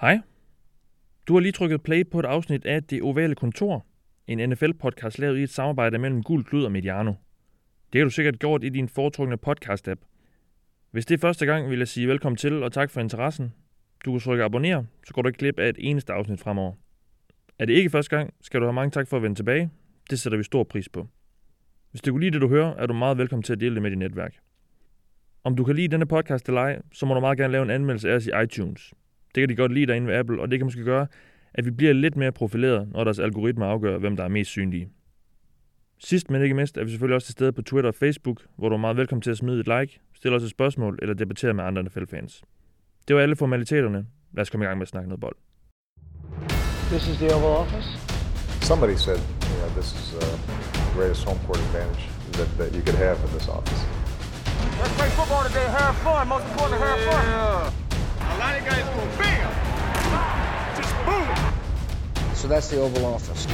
Hej. Du har lige trykket play på et afsnit af Det Ovale Kontor, en NFL-podcast lavet i et samarbejde mellem Gul Klud og Mediano. Det har du sikkert gjort i din foretrukne podcast-app. Hvis det er første gang, vil jeg sige velkommen til og tak for interessen. Du kan trykke abonner, så går du ikke glip af et eneste afsnit fremover. Er det ikke første gang, skal du have mange tak for at vende tilbage. Det sætter vi stor pris på. Hvis du kunne lide det, du hører, er du meget velkommen til at dele det med dit netværk. Om du kan lide denne podcast eller ej, så må du meget gerne lave en anmeldelse af os i iTunes. Det kan de godt lide derinde ved Apple, og det kan måske gøre, at vi bliver lidt mere profileret, når deres algoritmer afgør, hvem der er mest synlige. Sidst men ikke mindst er vi selvfølgelig også til stede på Twitter og Facebook, hvor du er meget velkommen til at smide et like, stille os et spørgsmål eller debattere med andre NFL-fans. Det var alle formaliteterne. Lad os komme i gang med at snakke noget bold. This is the Oval Office. Somebody said, you know, this is uh, the greatest home court advantage that, that you could have in this office. Let's play football today. Have fun. Most importantly, have fun. A lot of guys go bam, just boom. So that's the Oval Office.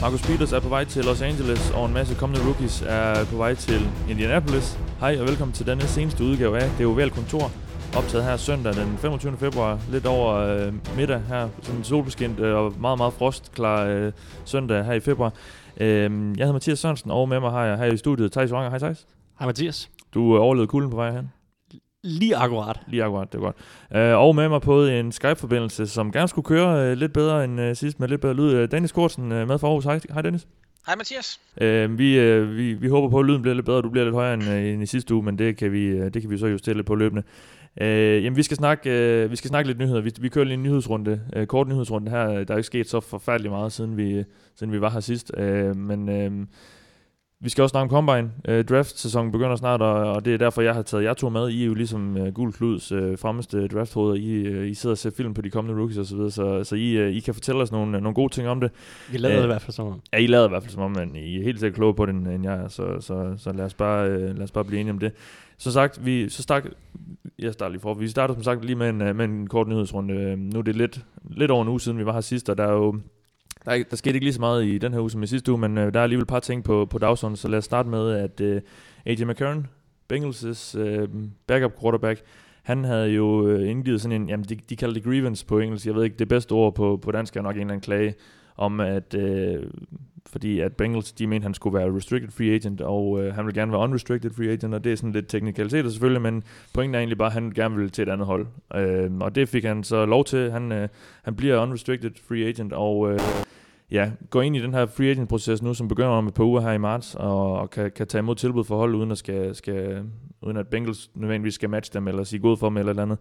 Marcus Peters er på vej til Los Angeles, og en masse kommende rookies er på vej til Indianapolis. Hej og velkommen til denne seneste udgave af Det Oval Kontor, optaget her søndag den 25. februar, lidt over øh, middag her, sådan en solbeskindt øh, og meget, meget frostklar øh, søndag her i februar. Øh, jeg hedder Mathias Sørensen, og med mig har jeg her i studiet Thijs Wanger. Hej Thijs. Hej Mathias. Du øh, overlevede kulden på vej hen. Lige akkurat. Lige akkurat, det er godt. Øh, og med mig på en Skype-forbindelse, som gerne skulle køre øh, lidt bedre end øh, sidst, med lidt bedre lyd. Øh, Dennis Kortsen øh, med fra Aarhus. Hej, hej Dennis. Hej Mathias. Øh, vi, øh, vi, vi håber på, at lyden bliver lidt bedre, du bliver lidt højere end, øh, end i sidste uge, men det kan vi, øh, det kan vi så justere lidt på løbende. Øh, jamen, vi skal, snakke, øh, vi skal snakke lidt nyheder. Vi, vi kører lige en nyhedsrunde, øh, kort nyhedsrunde her. Der er ikke sket så forfærdeligt meget, siden vi, siden vi var her sidst. Øh, men øh, vi skal også snakke om Combine. Øh, draft-sæsonen begynder snart, og, og det er derfor, jeg har taget jer to med. I er jo ligesom øh, Gul Kluds øh, fremmeste drafthoveder. I, øh, I sidder og ser film på de kommende rookies osv., så, videre, så, så I, øh, I kan fortælle os nogle, nogle gode ting om det. Vi lavede Øh, det i hvert fald sådan. Ja, I lader i hvert fald som om, men I er helt sikkert klogere på det, end jeg er, så, så, så lad, os bare, øh, lad os bare blive enige om det. Som sagt, vi, så stak, jeg starter lige for, vi starter som sagt lige med en, øh, med en kort nyhedsrunde. Øh, Nu er det lidt, lidt over en uge siden, vi var her sidst, og der er jo der, er, der skete ikke lige så meget i den her uge som i sidste uge, men øh, der er alligevel et par ting på, på dagsordenen, så lad os starte med, at øh, AJ McCarron, Bengals' øh, backup quarterback, han havde jo øh, indgivet sådan en, jamen de, de kalder det grievance på engelsk, jeg ved ikke, det bedste ord på, på dansk er nok en eller anden klage, om at, øh, fordi at Bengals, de mente, han skulle være restricted free agent, og øh, han vil gerne være unrestricted free agent, og det er sådan lidt teknikaliteter selvfølgelig, men pointen er egentlig bare, at han gerne vil til et andet hold. Øh, og det fik han så lov til. Han, øh, han bliver unrestricted free agent, og øh, ja, går ind i den her free agent proces nu, som begynder om et par uger her i marts, og, og kan, kan tage imod tilbud for hold, uden at, skal, skal, uden at Bengals nødvendigvis skal matche dem, eller sige god for dem, eller et eller andet.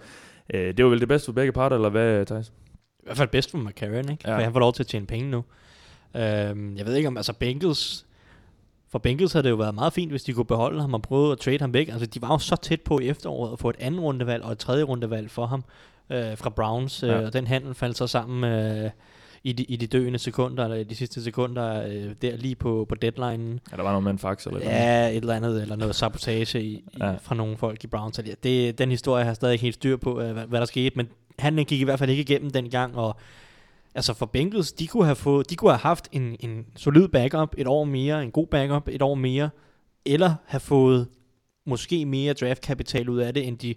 Øh, det var vel det bedste for begge parter, eller hvad, Thijs? I hvert fald bedst for McCarron, ikke? Ja. For han får lov til at tjene penge nu. Øhm, jeg ved ikke om, altså Bengals... For Bengals havde det jo været meget fint, hvis de kunne beholde ham og prøve at trade ham væk. Altså, de var jo så tæt på i efteråret at få et andet rundevalg og et tredje rundevalg for ham øh, fra Browns. Ja. Ja. Øh, og den handel faldt så sammen øh, i, de, i de døende sekunder, eller i de sidste sekunder, øh, der lige på, på deadline. Ja, der var noget med en fax, eller et eller andet. Ja, et eller andet, eller noget sabotage i, i, Ja. fra nogle folk i Browns. Det- Det, den historie har stadig ikke helt styr på, øh, hvad, hvad der skete, men han gik i hvert fald ikke igennem dengang, og altså for Bengals, de kunne have, fået, de kunne have haft en, en solid backup et år mere, en god backup et år mere, eller have fået måske mere draftkapital ud af det, end de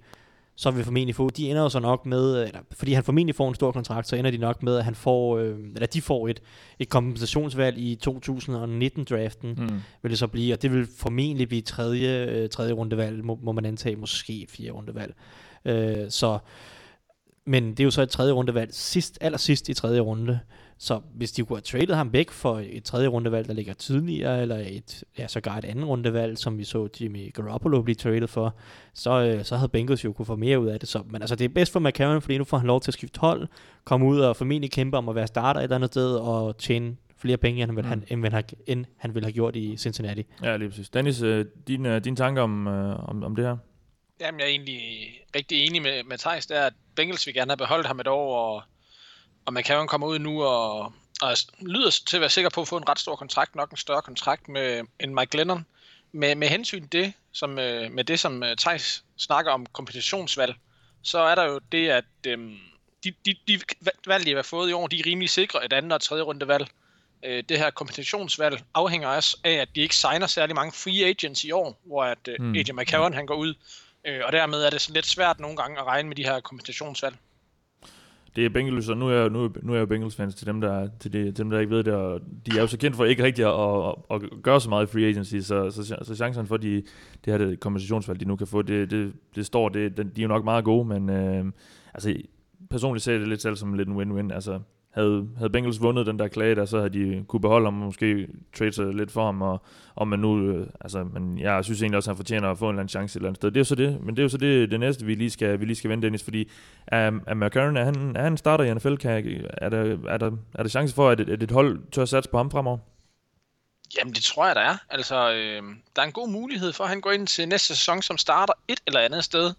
så vil formentlig få. De ender jo så nok med, eller, fordi han formentlig får en stor kontrakt, så ender de nok med, at han får, øh, eller de får et, et kompensationsvalg i 2019-draften, Mm. vil det så blive, og det vil formentlig blive tredje, øh, tredje rundevalg, må, må man antage, måske fjerde rundevalg. Øh, så, men det er jo så et tredje rundevalg, sidst, aller sidst i tredje runde, så hvis de kunne have traded ham væk for et tredje rundevalg, der ligger tidligere, eller et, ja, sågar et andet rundevalg, som vi så Jimmy Garoppolo blive traded for, så, øh, så havde Bengals jo kunne få mere ud af det. Så, men altså, det er bedst for McCarron, fordi nu får han lov til at skifte hold, komme ud og formentlig kæmpe om at være starter et eller andet sted, og tjene flere penge, end han, Mm. mm. han, end, han, end han ville have gjort i Cincinnati. Ja, lige præcis. Dennis, øh, dine, øh, dine tanker om, øh, om, om det her? Jamen, jeg er egentlig rigtig enig med, med Thijs, det er, at Bengals vil gerne have beholdt ham et år, og, og McCarron kommer ud nu og, og lyder til at være sikker på at få en ret stor kontrakt, nok en større kontrakt med end Mike Glennon. Med, med hensyn til det, som, øh, med det, som øh, Thijs snakker om kompensationsvalg, så er der jo det, at øhm, de, de, de valg, de har fået i år, de er rimelig sikre et andet og tredje runde valg. Øh, det her kompensationsvalg afhænger også af, at de ikke signer særlig mange free agents i år, hvor at øh, mm. AJ McCarron han går ud Øh, og dermed er det sådan lidt svært nogle gange at regne med de her kompensationsvalg. Det er Bengals, og nu er nu, nu er jeg Bengals-fans til dem, der, til, det, til dem, der ikke ved det, og de er jo så kendt for ikke rigtig at, at, at gøre så meget i free agency, så, så, så chancen for, at de, det her det kompensationsvalg, de nu kan få, det, det, det står, det, de er jo nok meget gode, men øh, altså, personligt ser jeg det lidt selv som lidt en win-win. Altså, havde, havde Bengals vundet den der klage der, så havde de kunne beholde ham og måske trade sig lidt for ham, og om man nu, øh, altså, men jeg synes egentlig også, at han fortjener at få en eller anden chance et eller andet sted. Det er jo så det, men det er jo så det, det næste, vi lige skal, vi lige skal vende, Dennis, fordi er, er McCarron, er han, er han starter i NFL, kan, er, der, er, der, er der chance for, at et, at et hold tør at satse på ham fremover? Jamen, det tror jeg, der er. Altså, øh, der er en god mulighed for, at han går ind til næste sæson, som starter et eller andet sted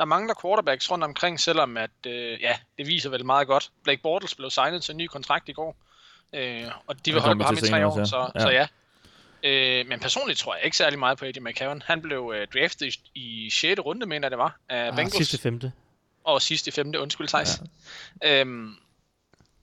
der mangler quarterbacks rundt omkring, selvom at, øh, ja, det viser vel meget godt. Blake Bortles blev signet til en ny kontrakt i går, øh, og de vil holde på ham i tre år, så, ja. så ja. Øh, men personligt tror jeg ikke særlig meget på Eddie McCarron. Han blev øh, draftet i, i 6. runde, mener det var, af ah, Bengals. sidste femte. Og sidste femte, undskyld Thijs. Ja. Øhm,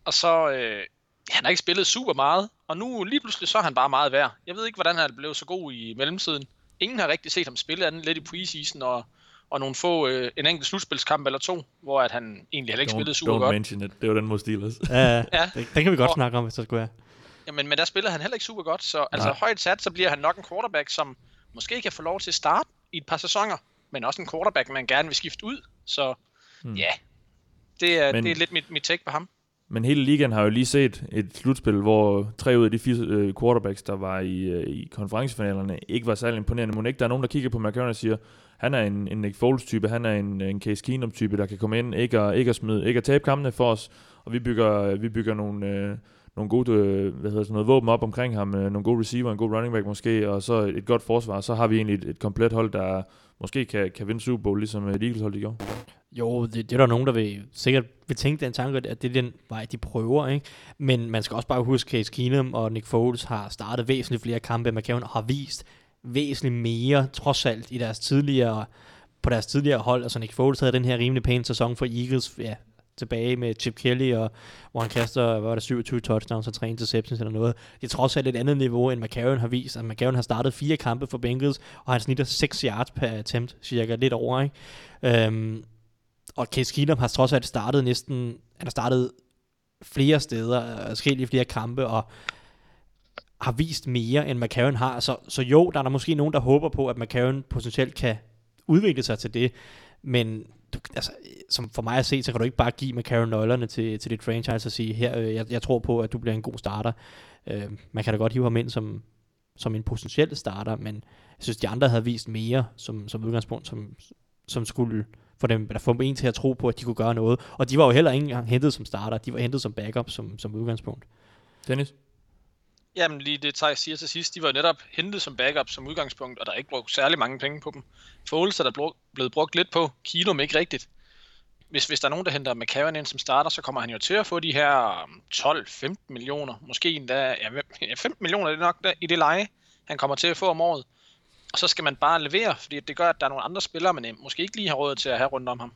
og så, øh, han har ikke spillet super meget, og nu lige pludselig så er han bare meget værd. Jeg ved ikke, hvordan han blev så god i mellemtiden. Ingen har rigtig set ham spille andet lidt i preseason, og og nogle få, øh, en enkelt slutspilskamp eller to, hvor at han egentlig heller ikke spillede super don't godt. mention it. Det var den mod Steelers. ja, ja. Den, den kan vi godt og, snakke om, hvis det skulle være. Jamen, men der spiller han heller ikke super godt, så altså Nej. højt sat, så bliver han nok en quarterback, som måske kan få lov til at starte i et par sæsoner, men også en quarterback, man gerne vil skifte ud, så hmm. ja, det er, men, det er lidt mit, mit take på ham. Men hele ligaen har jo lige set et slutspil, hvor tre ud af de fire øh, quarterbacks, der var i, øh, i konferencefinalerne, ikke var særlig imponerende. Men ikke der er nogen, der kigger på McCarron og siger, han er en, en Nick Foles-type, han er en, en Case Keenum-type, der kan komme ind, ikke at, ikke at, smide, ikke at tabe kampene for os, og vi bygger, øh, vi bygger nogle, øh, nogle gode, hvad hedder det, noget våben op omkring ham, øh, nogle gode receiver, en god running back måske, og så et godt forsvar, så har vi egentlig et, et komplet hold, der måske kan, kan vinde Super Bowl, ligesom et Eagles hold i gjorde. Jo, det, det er der nogen, der vil, sikkert vil tænke den tanke, at det er den vej, de prøver. Ikke? Men man skal også bare huske, at Case Keenum og Nick Foles har startet væsentligt flere kampe, end McCown har vist væsentligt mere, trods alt, i deres tidligere, på deres tidligere hold. Altså Nick Foles havde den her rimelig pæne sæson for Eagles, ja, tilbage med Chip Kelly, og, hvor han kaster, hvad var det, 27 touchdowns og 3 interceptions eller noget. Det er trods alt et andet niveau, end McCarron har vist. Altså, McCarron har startet fire kampe for Bengals, og han snitter 6 yards per attempt, cirka lidt over, ikke? Øhm, og Case Keenum har trods alt startet næsten, han har startet flere steder, øh, forskellige flere kampe, og har vist mere, end McCarron har. Så, så jo, der er der måske nogen, der håber på, at McCarron potentielt kan udvikle sig til det, men du, altså, som for mig at se, så kan du ikke bare give McCarron nøglerne til, til dit franchise og sige, her, øh, jeg, jeg tror på, at du bliver en god starter. Øh, man kan da godt hive ham ind som, som en potentiel starter, men jeg synes, de andre havde vist mere som, som udgangspunkt, som, som skulle få dem, eller få en til at tro på, at de kunne gøre noget. Og de var jo heller ikke engang hentet som starter, de var hentet som backup som, som udgangspunkt. Dennis? Jamen lige det, Thijs siger til sidst, de var netop hentet som backup som udgangspunkt, og der er ikke brugt særlig mange penge på dem. Foles er der blevet brugt lidt på, Kino ikke rigtigt. Hvis, hvis der er nogen, der henter McCarron ind som starter, så kommer han jo til at få de her 12-15 um, millioner, måske endda, ja, 15 millioner er det nok der, i det leje, han kommer til at få om året. Og så skal man bare levere, fordi det gør, at der er nogle andre spillere, man måske ikke lige har råd til at have rundt om ham.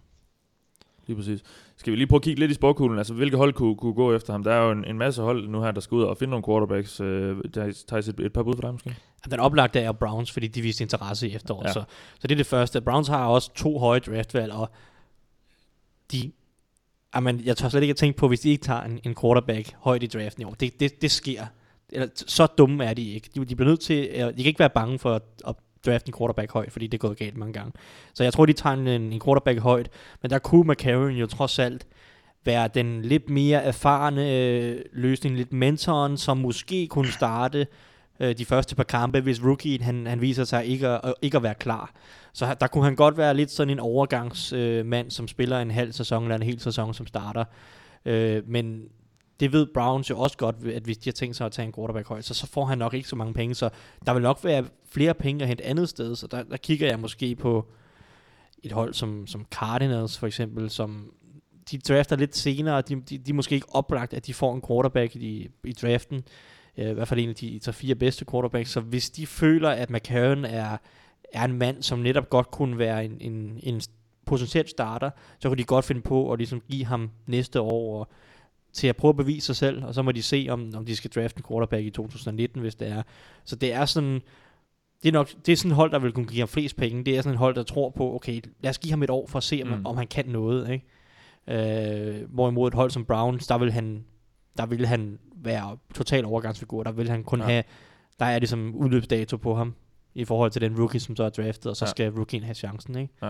Lige præcis. Skal vi lige prøve at kigge lidt i sporkuglen? Altså, hvilke hold kunne, kunne gå efter ham? Der er jo en, en masse hold nu her, der skal ud og finde nogle quarterbacks. Øh, der tager et, et par bud for dig måske? Den oplagte er Browns, fordi de viste interesse i efteråret. Ja. Så, så det er det første. Browns har også to høje draftvalg, og de Jamen, jeg tør slet ikke at tænke på, hvis de ikke tager en, en quarterback højt i draften i år. Det, det, det sker. Eller, så dumme er de ikke. De, de bliver nødt til, de kan ikke være bange for at, at drafte en quarterback højt, fordi det er gået galt mange gange. Så jeg tror, de tager en, en quarterback højt, men der kunne McCarron jo trods alt være den lidt mere erfarne øh, løsning, lidt mentoren, som måske kunne starte øh, de første par kampe, hvis rookien han, han viser sig ikke at, ikke at være klar. Så der kunne han godt være lidt sådan en overgangsmand, øh, som spiller en halv sæson eller en hel sæson som starter. Øh, men det ved Browns jo også godt, at hvis de har tænkt sig at tage en quarterback højt, så, så får han nok ikke så mange penge, så der vil nok være flere penge at hente andet sted, så der, der kigger jeg måske på et hold som, som Cardinals for eksempel, som de drafter lidt senere, de, de, de er måske ikke oplagt, at de får en quarterback i, i draften, uh, i hvert fald en af de, de fire bedste quarterbacks, så hvis de føler, at McCarron er, er en mand, som netop godt kunne være en, en, en potentiel starter, så kunne de godt finde på at ligesom give ham næste år og til at prøve at bevise sig selv, og så må de se, om, om de skal drafte en quarterback i 2019, hvis det er. Så det er sådan, det er nok det er sådan et hold, der vil kunne give ham flest penge. Det er sådan et hold, der tror på, okay, lad os give ham et år for at se, om, Mm. om han kan noget. Ikke? Øh, hvorimod et hold som Browns, der vil han, der vil han være total overgangsfigur. Der vil han kun Ja. have, der er ligesom udløbsdato på ham, i forhold til den rookie, som så er draftet, og så ja. skal rookien have chancen. Ikke? Ja.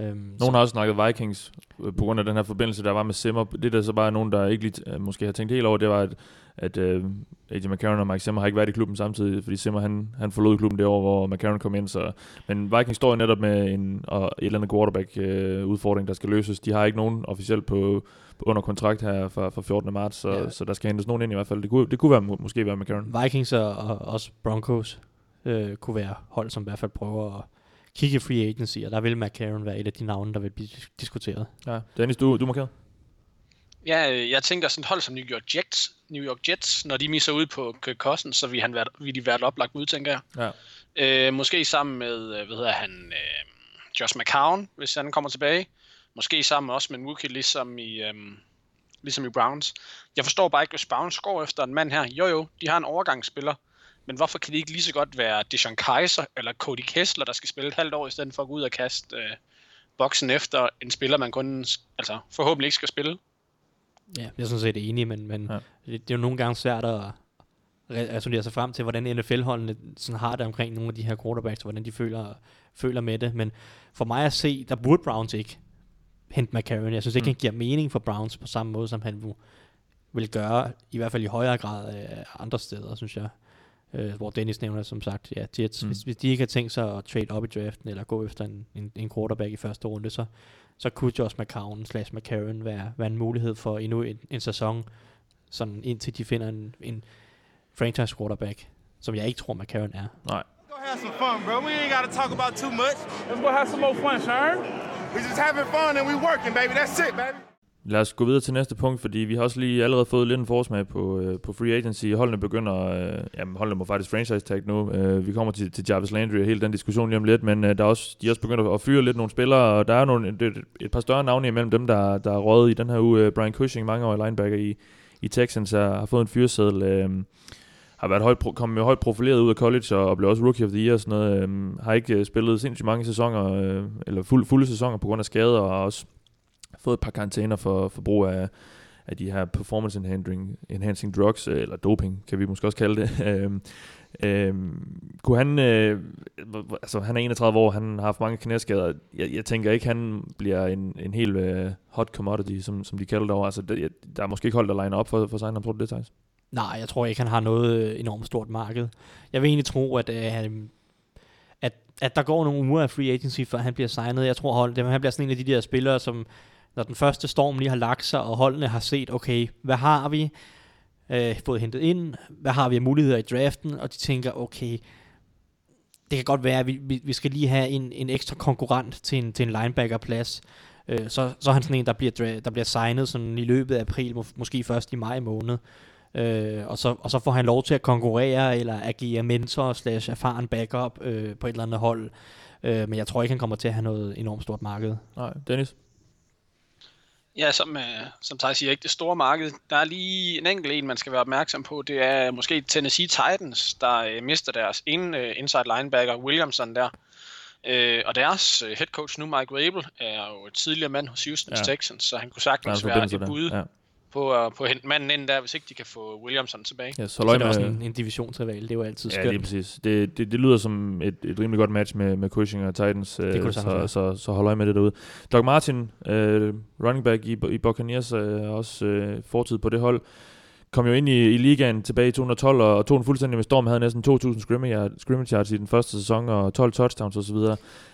Øhm, Nogen har også snakket Vikings øh, på grund af den her forbindelse, der var med Simmer. Det der så bare er nogen, der ikke lige, øh, måske har tænkt helt over, det var, at, at uh, AJ McCarron og Mike Simmer har ikke været i klubben samtidig, fordi Simmer han, han forlod klubben det år, hvor McCarron kom ind. Så, men Vikings står jo netop med en og et eller andet quarterback-udfordring, der skal løses. De har ikke nogen officielt på, på under kontrakt her fra, fra 14. marts, så, ja. Så der skal hentes nogen ind i hvert fald. Det kunne, det kunne være, må, måske være McCarron. Vikings og, og også Broncos øh, kunne være hold, som i hvert fald prøver at kigge i free agency, og der vil McCarron være et af de navne, der vil blive dis- diskuteret. Ja. Dennis, du, du er markeret? Ja, øh, jeg tænker sådan et hold som New York Jets, New York Jets, når de misser ud på Kirk Cousins, så vil, han være, vil de være et oplagt ud, tænker jeg. Ja. Øh, måske sammen med, øh, hvad hedder han, øh, Josh McCown, hvis han kommer tilbage. Måske sammen også med en rookie, ligesom i, øh, ligesom i Browns. Jeg forstår bare ikke, hvis Browns går efter en mand her. Jo jo, de har en overgangsspiller. Men hvorfor kan det ikke lige så godt være Deshaun Kaiser eller Cody Kessler, der skal spille et halvt år, i stedet for at gå ud og kaste øh, boksen efter en spiller, man kun altså, forhåbentlig ikke skal spille? Ja, jeg er sådan set enig, men, men Ja. det, det, er jo nogle gange svært at re- resonere sig frem til, hvordan NFL-holdene sådan har det omkring nogle af de her quarterbacks, og hvordan de føler, føler med det. Men for mig at se, der burde Browns ikke hente McCarron. Jeg synes ikke, Mm. han giver mening for Browns på samme måde, som han vil gøre, i hvert fald i højere grad øh, andre steder, synes jeg. Øh, hvor Dennis nævner som sagt, ja, Jets, Mm. hvis, hvis de ikke har tænkt sig at trade op i draften, eller gå efter en, en, en quarterback i første runde, så, så kunne Josh McCown slash McCarron være, være en mulighed for endnu en, en sæson, sådan indtil de finder en, en franchise quarterback, som jeg ikke tror McCarron er. Nej. Go have some fun, bro. We ain't got to talk about too much. Let's go have some more fun, Sharon. We just having fun and we working, baby. That's it, baby. Lad os gå videre til næste punkt, fordi vi har også lige allerede fået lidt en forsmag på, øh, på free agency. Holdene begynder, øh, jamen holdene må faktisk franchise tag nu. Øh, vi kommer til, til Jarvis Landry og hele den diskussion lige om lidt, men øh, der er også, de er også begyndt at fyre lidt nogle spillere, og der er nogle, et, et, par større navne imellem dem, der, der er røget i den her uge. Øh, Brian Cushing, mange år linebacker i, i Texans, er, har fået en fyreseddel. Øh, har været højt, pro- kommet med højt profileret ud af college og, og blev også rookie of the year og sådan noget. Øh, har ikke øh, spillet sindssygt mange sæsoner, øh, eller fuld, fulde sæsoner på grund af skader, og også fået et par karantæner for, for brug af, af de her performance enhancing, enhancing drugs, øh, eller doping, kan vi måske også kalde det. øhm, øhm, kunne han, øh, altså han er 31 år, han har haft mange knæskader. Jeg, jeg tænker ikke, han bliver en, en helt øh, hot commodity, som, som de kalder det over. Altså, det, der er måske ikke hold, der line op for, for sig, tror du det, Thijs? Nej, jeg tror ikke, han har noget øh, enormt stort marked. Jeg vil egentlig tro, at, øh, at, at der går nogle uger af free agency, før han bliver signet. Jeg tror, hold, han bliver sådan en af de der spillere, som når den første storm lige har lagt sig, og holdene har set, okay, hvad har vi øh, fået hentet ind? Hvad har vi af muligheder i draften? Og de tænker, okay, det kan godt være, at vi, vi, vi skal lige have en, en ekstra konkurrent til en, til en linebacker-plads. Øh, så, så er han sådan en, der bliver, der bliver signet sådan i løbet af april, må, måske først i maj måned. Øh, og, så, og så får han lov til at konkurrere eller agere mentor slash erfaren backup øh, på et eller andet hold. Øh, men jeg tror ikke, han kommer til at have noget enormt stort marked. Nej, Dennis? Ja, som, øh, som Thijs siger, ikke det store marked. Der er lige en enkelt en, man skal være opmærksom på. Det er måske Tennessee Titans, der øh, mister deres ene øh, inside linebacker, Williamson der. Øh, og deres øh, head coach nu, Mike Rabel, er jo tidligere mand hos Houston Ja. Texans, så han kunne sagtens være et bud Ja. På, at på hente manden ind der, hvis ikke de kan få Williamson tilbage. Ja, så Så løg er det også med, en, en divisionsrival. Det er jo altid Ja, lige skønt. præcis. Det, det, det lyder som et, et rimelig godt match med, med Cushing og Titans, øh, kunne det sagtens så, være. så, så hold øje med det derude. Doug Martin, øh, running back i, i Buccaneers, øh, også øh, fortid på det hold, kom jo ind i, i ligaen tilbage i 2012 og, og tog en fuldstændig med storm, havde næsten 2.000 scrimmage, scrimmage yards i den første sæson og 12 touchdowns osv.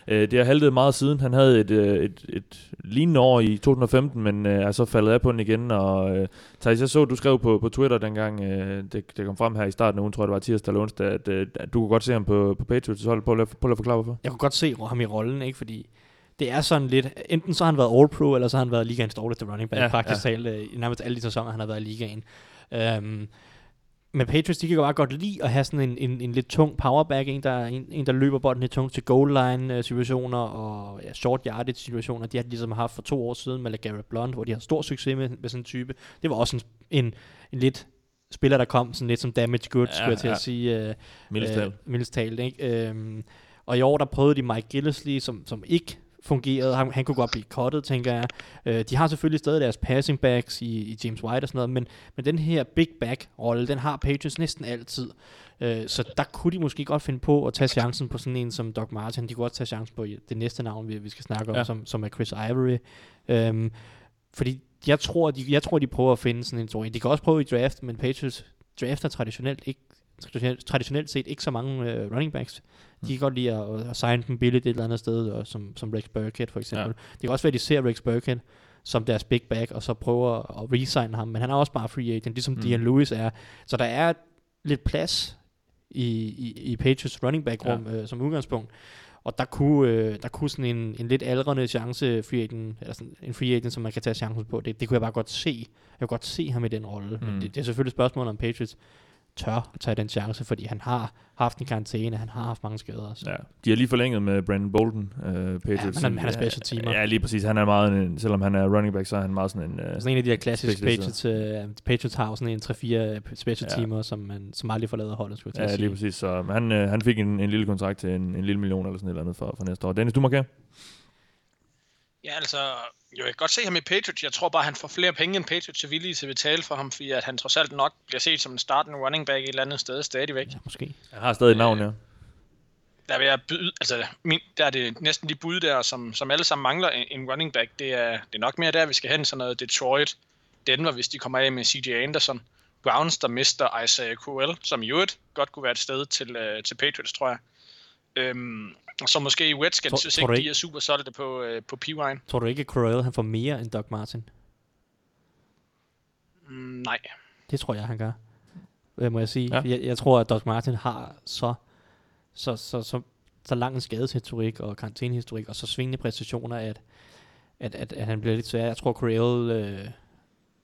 Øh, det har haltet meget siden. Han havde et, øh, et, et lignende år i 2015, men øh, er så faldet af på den igen. Og øh, Thijs, jeg så, du skrev på, på Twitter dengang, øh, det, det kom frem her i starten af ugen, tror jeg det var tirsdag eller onsdag, at, øh, at du kunne godt se ham på, på Patriots hold. Prøv at- prøv lige at forklare hvorfor. Jeg kunne godt se ham i rollen, ikke? Fordi det er sådan lidt, enten så har han været All-Pro, eller så har han været ligaens dårligste running back, Ja, faktisk ja. talt, øh, nærmest alle de sæsoner, han har været i ligaen. Um, men Patriots, de kan bare godt lide at have sådan en, en, en lidt tung powerback, en der, en, en, der løber bolden lidt tungt til goal line øh, situationer og ja, short yardage situationer. De har ligesom haft for to år siden med LeGarrette Blunt, hvor de har stor succes med, med sådan en type. Det var også en, en, en lidt spiller, der kom sådan lidt som damage goods, Ja, skulle jeg til ja. at sige. Øh. Øh, mildest talt, ikke? Øhm, og i år, der prøvede de Mike Gillisley, som, som ikke fungerede. Han, han kunne godt blive cuttet, tænker jeg. Øh, de har selvfølgelig stadig deres passing backs i, i James White og sådan noget, men, men den her big back-rolle, den har Patriots næsten altid. Øh, så der kunne de måske godt finde på at tage chancen på sådan en som Doc Martin. De kunne også tage chancen på det næste navn, vi, vi skal snakke om, Ja. som, som er Chris Ivory. Øhm, fordi jeg tror, de, jeg tror, de prøver at finde sådan en stor. De kan også prøve i draft, men Patriots drafter traditionelt ikke traditionelt, traditionelt set ikke så mange øh, running backs. De kan godt lide at, at signe dem billigt et eller andet sted, og som, som Rex Burkhead for eksempel. Ja. Det kan også være, at de ser Rex Burkhead som deres big back, og så prøver at resign ham, men han er også bare free agent, ligesom Mm. Dion Lewis er. Så der er lidt plads i, i, i Patriots running back rum ja. øh, som udgangspunkt. Og der kunne, øh, der kunne sådan en, en lidt aldrende chance free agent, eller sådan en free agent, som man kan tage chancen på, det, det kunne jeg bare godt se. Jeg kunne godt se ham i den rolle. Mm. Mm. Men det, det er selvfølgelig et spørgsmål om Patriots tør at tage den chance, fordi han har haft en karantæne, han har haft mange skader. Så. Ja. De har lige forlænget med Brandon Bolden, øh, Patriots. men han- som- han er special teamer. Ja, lige præcis. Han er meget, en, selvom han er running back, så er han meget sådan en... Øh, Sådan en af de der klassiske. Patriots, uh, Patriots har sådan en 3-4 special Ja. teamer, som, man, som aldrig forlader holdet, skulle jeg til ja, lige præcis. Så han, øh, han fik en, en lille kontrakt til en, en lille million eller sådan et eller andet for, for næste år. Dennis, du må gerne. Ja, altså, jo, jeg kan godt se ham i Patriots. Jeg tror bare, han får flere penge, end Patriots er villige til at betale for ham, fordi at han trods alt nok bliver set som en startende running back et eller andet sted stadigvæk. Ja, måske. Han har stadig et navn, ja. Der vil jeg byde, altså, min, der er det næsten de bud der, som, som alle sammen mangler en, en running back. Det er, det er nok mere der, vi skal hen, sådan noget Detroit, Denver, hvis de kommer af med CJ Anderson. Browns, der mister Isaiah Crowell, som i øvrigt godt kunne være et sted til, uh, til Patriots, tror jeg. Øhm, og så måske i Redskins, Tror- hvis tror du ikke de ikke- er super solgte på, uh, på P-Wine. Tror du ikke, at Corral han får mere end Doc Martin? Mm, nej. Det tror jeg, han gør. Hvad må jeg sige? Ja. Ja. Jeg, jeg tror, at Doc Martin har så, så, så, så, så lang en skadeshistorik og karantænehistorik, og så svingende præstationer, at, at, at, at han bliver lidt svær. Jeg tror, Corral, øh,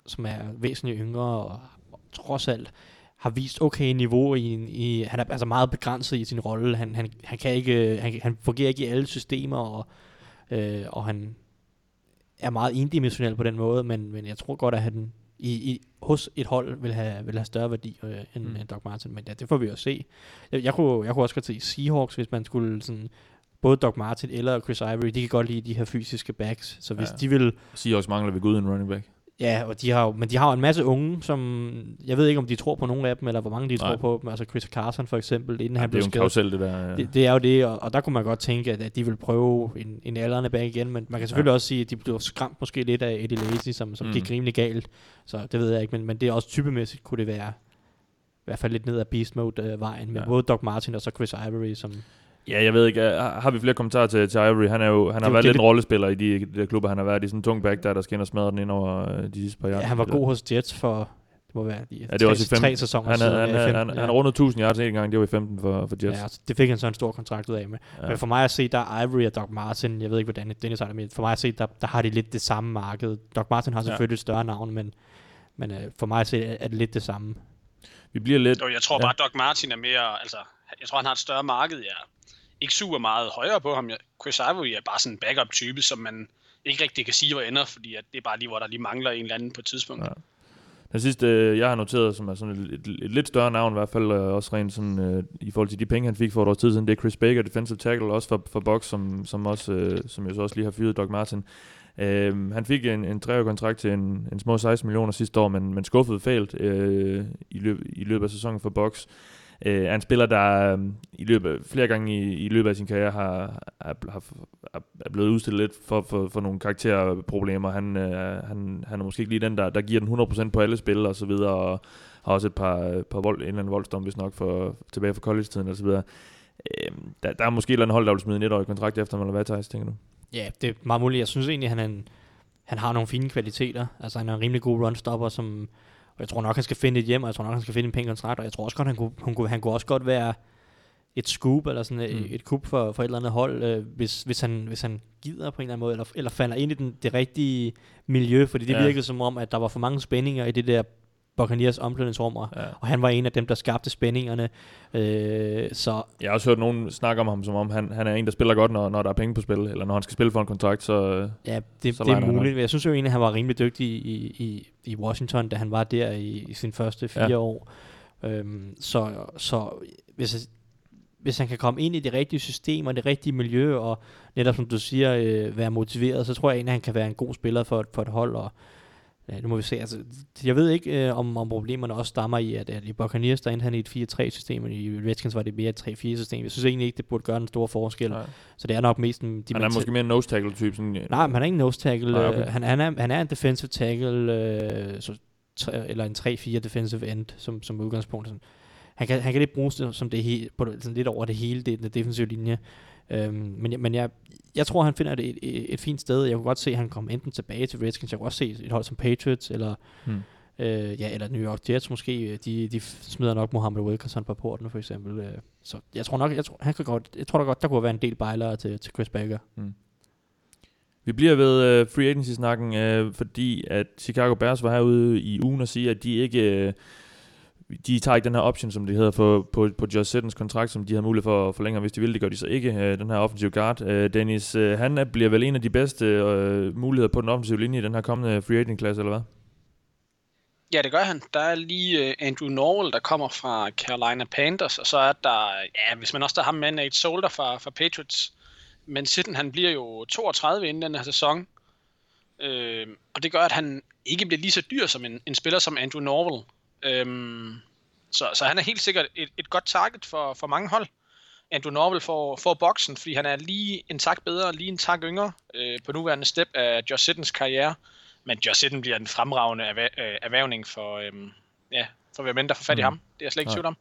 som er væsentligt yngre, og, og trods alt har vist okay niveau i, i han er altså meget begrænset i sin rolle. Han, han, han kan ikke, han, han fungerer ikke i alle systemer, og, øh, og han er meget endimensionel på den måde, men, men jeg tror godt, at han i, i, hos et hold vil have, vil have større værdi øh, end, Mm. end Doc Martin, men ja, det får vi jo se. Jeg, jeg, kunne, jeg kunne også godt se Seahawks, hvis man skulle sådan, både Doc Martin eller Chris Ivory, de kan godt lide de her fysiske backs, så hvis Ja. de vil, Seahawks mangler ved Gud en running back. Ja, og de har jo, men de har jo en masse unge, som, jeg ved ikke om de tror på nogle af dem, eller hvor mange de Nej. tror på dem, altså Chris Carson for eksempel, inden Ja, han det blev skadet. karusel, det der. Det, det er jo det, og, og der kunne man godt tænke, at, at de vil prøve en, en aldrende bag igen, men man kan selvfølgelig ja. også sige, at de blev skræmt måske lidt af Eddie Lacy, som, som Mm. gik rimelig galt, så det ved jeg ikke, men, men det er også typemæssigt, kunne det være i hvert fald lidt ned ad beast mode øh, vejen, med Ja. ja. både Doc Martin og så Chris Ivory, som Ja, jeg ved ikke. uh, Har vi flere kommentarer til, til Ivory? Han, er jo, han har jo- været det- lidt en rollespiller i de, de der klubber. Han har været i sådan en tung back, der, der skal ind og smadre den ind over øh, de sidste par år. ja, han var god hos Jets for, det må være de Ja, det var tre, også i 15. tre sæsoner Han, siden. han, ja, i havde, 15, han, ja. han har rundet 1000 yards en gang. Det var i 15 for, for Jets. Ja, så det fik han så en stor kontrakt ud af med. Ja. Ja. Men for mig at se, der er Ivory og Doc Martin, jeg ved ikke, hvordan Dennis har det med, for mig at se, der, der har de lidt det samme marked. Doc Martin har Ja. selvfølgelig et større navn, men, men øh, for mig at se, er det lidt det samme. Vi bliver lidt... Jo, jeg tror Ja. ja. bare, at Doc Martin er mere, altså, jeg tror, han har et større marked, er ikke super meget højere på ham. Chris Ivory er bare sådan en backup-type, som man ikke rigtig kan sige, hvor ender, fordi at det er bare lige, hvor der lige mangler en eller anden på et tidspunkt. Ja. Den sidste, øh, jeg har noteret, som er sådan et, et, et lidt større navn, i hvert fald øh, også rent sådan, øh, i forhold til de penge, han fik for et års tid siden, det er Chris Baker, defensive tackle, også for, for Box, som, som, også, øh, som jo så også lige har fyret Doc Martin. Øh, han fik en, en treårig kontrakt til en, en små 16 millioner sidste år, men, men skuffede fælt øh, i, løb, i løbet af sæsonen for Box. Øh, er en spiller, der øh, i løbet, flere gange i, i løbet af sin karriere har, har, har, er blevet udstillet lidt for, for, for nogle karakterproblemer. Han, øh, han, han er måske ikke lige den, der, der giver den 100% på alle spil og så videre, og har også et par, par vold, en eller anden voldsdom, hvis nok, for, tilbage fra college-tiden og så videre. Øh, der, der er måske et eller andet hold, der vil smide en etårig kontrakt efter ham, eller hvad, Thijs, tænker du? Ja, det er meget muligt. Jeg synes egentlig, han, er en, han har nogle fine kvaliteter. Altså, han er en rimelig god runstopper, som, og jeg tror nok, han skal finde et hjem, og jeg tror nok, han skal finde en pæn kontrakt, og jeg tror også godt, han kunne, han kunne, han kunne også godt være et scoop, eller sådan Mm. mm. et kub for, for et eller andet hold, øh, hvis, hvis, han, hvis han gider på en eller anden måde, eller, eller falder ind i den, det rigtige miljø, fordi det ja. virkede som om, at der var for mange spændinger i det der Buccaneers omklædningsrum, og, Ja. og han var en af dem, der skabte spændingerne. Øh, så Jeg har også hørt nogen snakke om ham, som om han, han er en, der spiller godt, når, når der er penge på spil, eller når han skal spille for en kontrakt, så... ja, det, Så det er muligt. Jeg synes jo egentlig, at han var rimelig dygtig i, i, i Washington, da han var der i, i sine første fire Ja. år. Øhm, så så hvis, hvis han kan komme ind i det rigtige system og det rigtige miljø, og netop som du siger, øh, være motiveret, så tror jeg egentlig, at han kan være en god spiller for, for et hold, og ja, nu må vi se. Altså, jeg ved ikke, øh, om, om problemerne også stammer i, at, at i Buccaneers, der endte han i et 4-3-system, og i Redskins var det mere et 3-4-system. Jeg synes egentlig ikke, det burde gøre en stor forskel. Nej. Så det er nok mest en... De han er måske mere en nose tackle type. Sådan, øh, Nej, men han er ikke en nose tackle. Nej, okay. okay. han, han, er, han er en defensive tackle, øh, så, eller en 3-4 defensive end, som, som udgangspunkt. Sådan. Han kan, han kan lidt bruges som det he, på, sådan lidt over det hele, det, den defensive linje. Øhm, men jeg- men jeg, jeg tror, han finder det et, et, et fint sted. Jeg kunne godt se, at han kommer enten tilbage til Redskins. Jeg kunne også se et hold som Patriots, eller, Hmm. øh, ja, eller New York Jets måske. De, de smider nok Mohammed Wilkerson på porten, for eksempel. Øh, Så jeg tror nok, jeg tror, han kan godt, jeg tror da godt, der kunne være en del bejlere til, til Chris Baker. Vi bliver ved uh, free agency-snakken, uh, fordi at Chicago Bears var herude i ugen og sige, at de ikke... Uh, de tager ikke den her option, som det hedder, på, på, på Josh Sittens kontrakt, som de har mulighed for at forlænge, hvis de vil. Det gør de så ikke, øh, den her offensive guard. Øh, Dennis, øh, han bliver vel en af de bedste muligheder på den offensive linje i den her kommende free agent-klasse, eller hvad? Ja, det gør han. Der er lige Andrew Norwell, der kommer fra Carolina Panthers, og så er der, ja, hvis man også tager ham med, Nate Solder fra, fra Patriots. Men Sitten, han bliver jo 32 inden den her sæson. Øh, og det gør, at han ikke bliver lige så dyr som en, en spiller som Andrew Norwell. Øhm, så, så han er helt sikkert et, et godt target for, for mange hold. Andrew Norwell får, får boksen, fordi han er lige en tak bedre, lige en tak yngre øh, på nuværende step af Josh Sittens karriere. Men Josh Sitten bliver en fremragende erhver- øh, erhvervning for, øhm, ja, for hvem end der får fat i Mm. ham. Det er jeg slet ikke i Nej. tvivl om.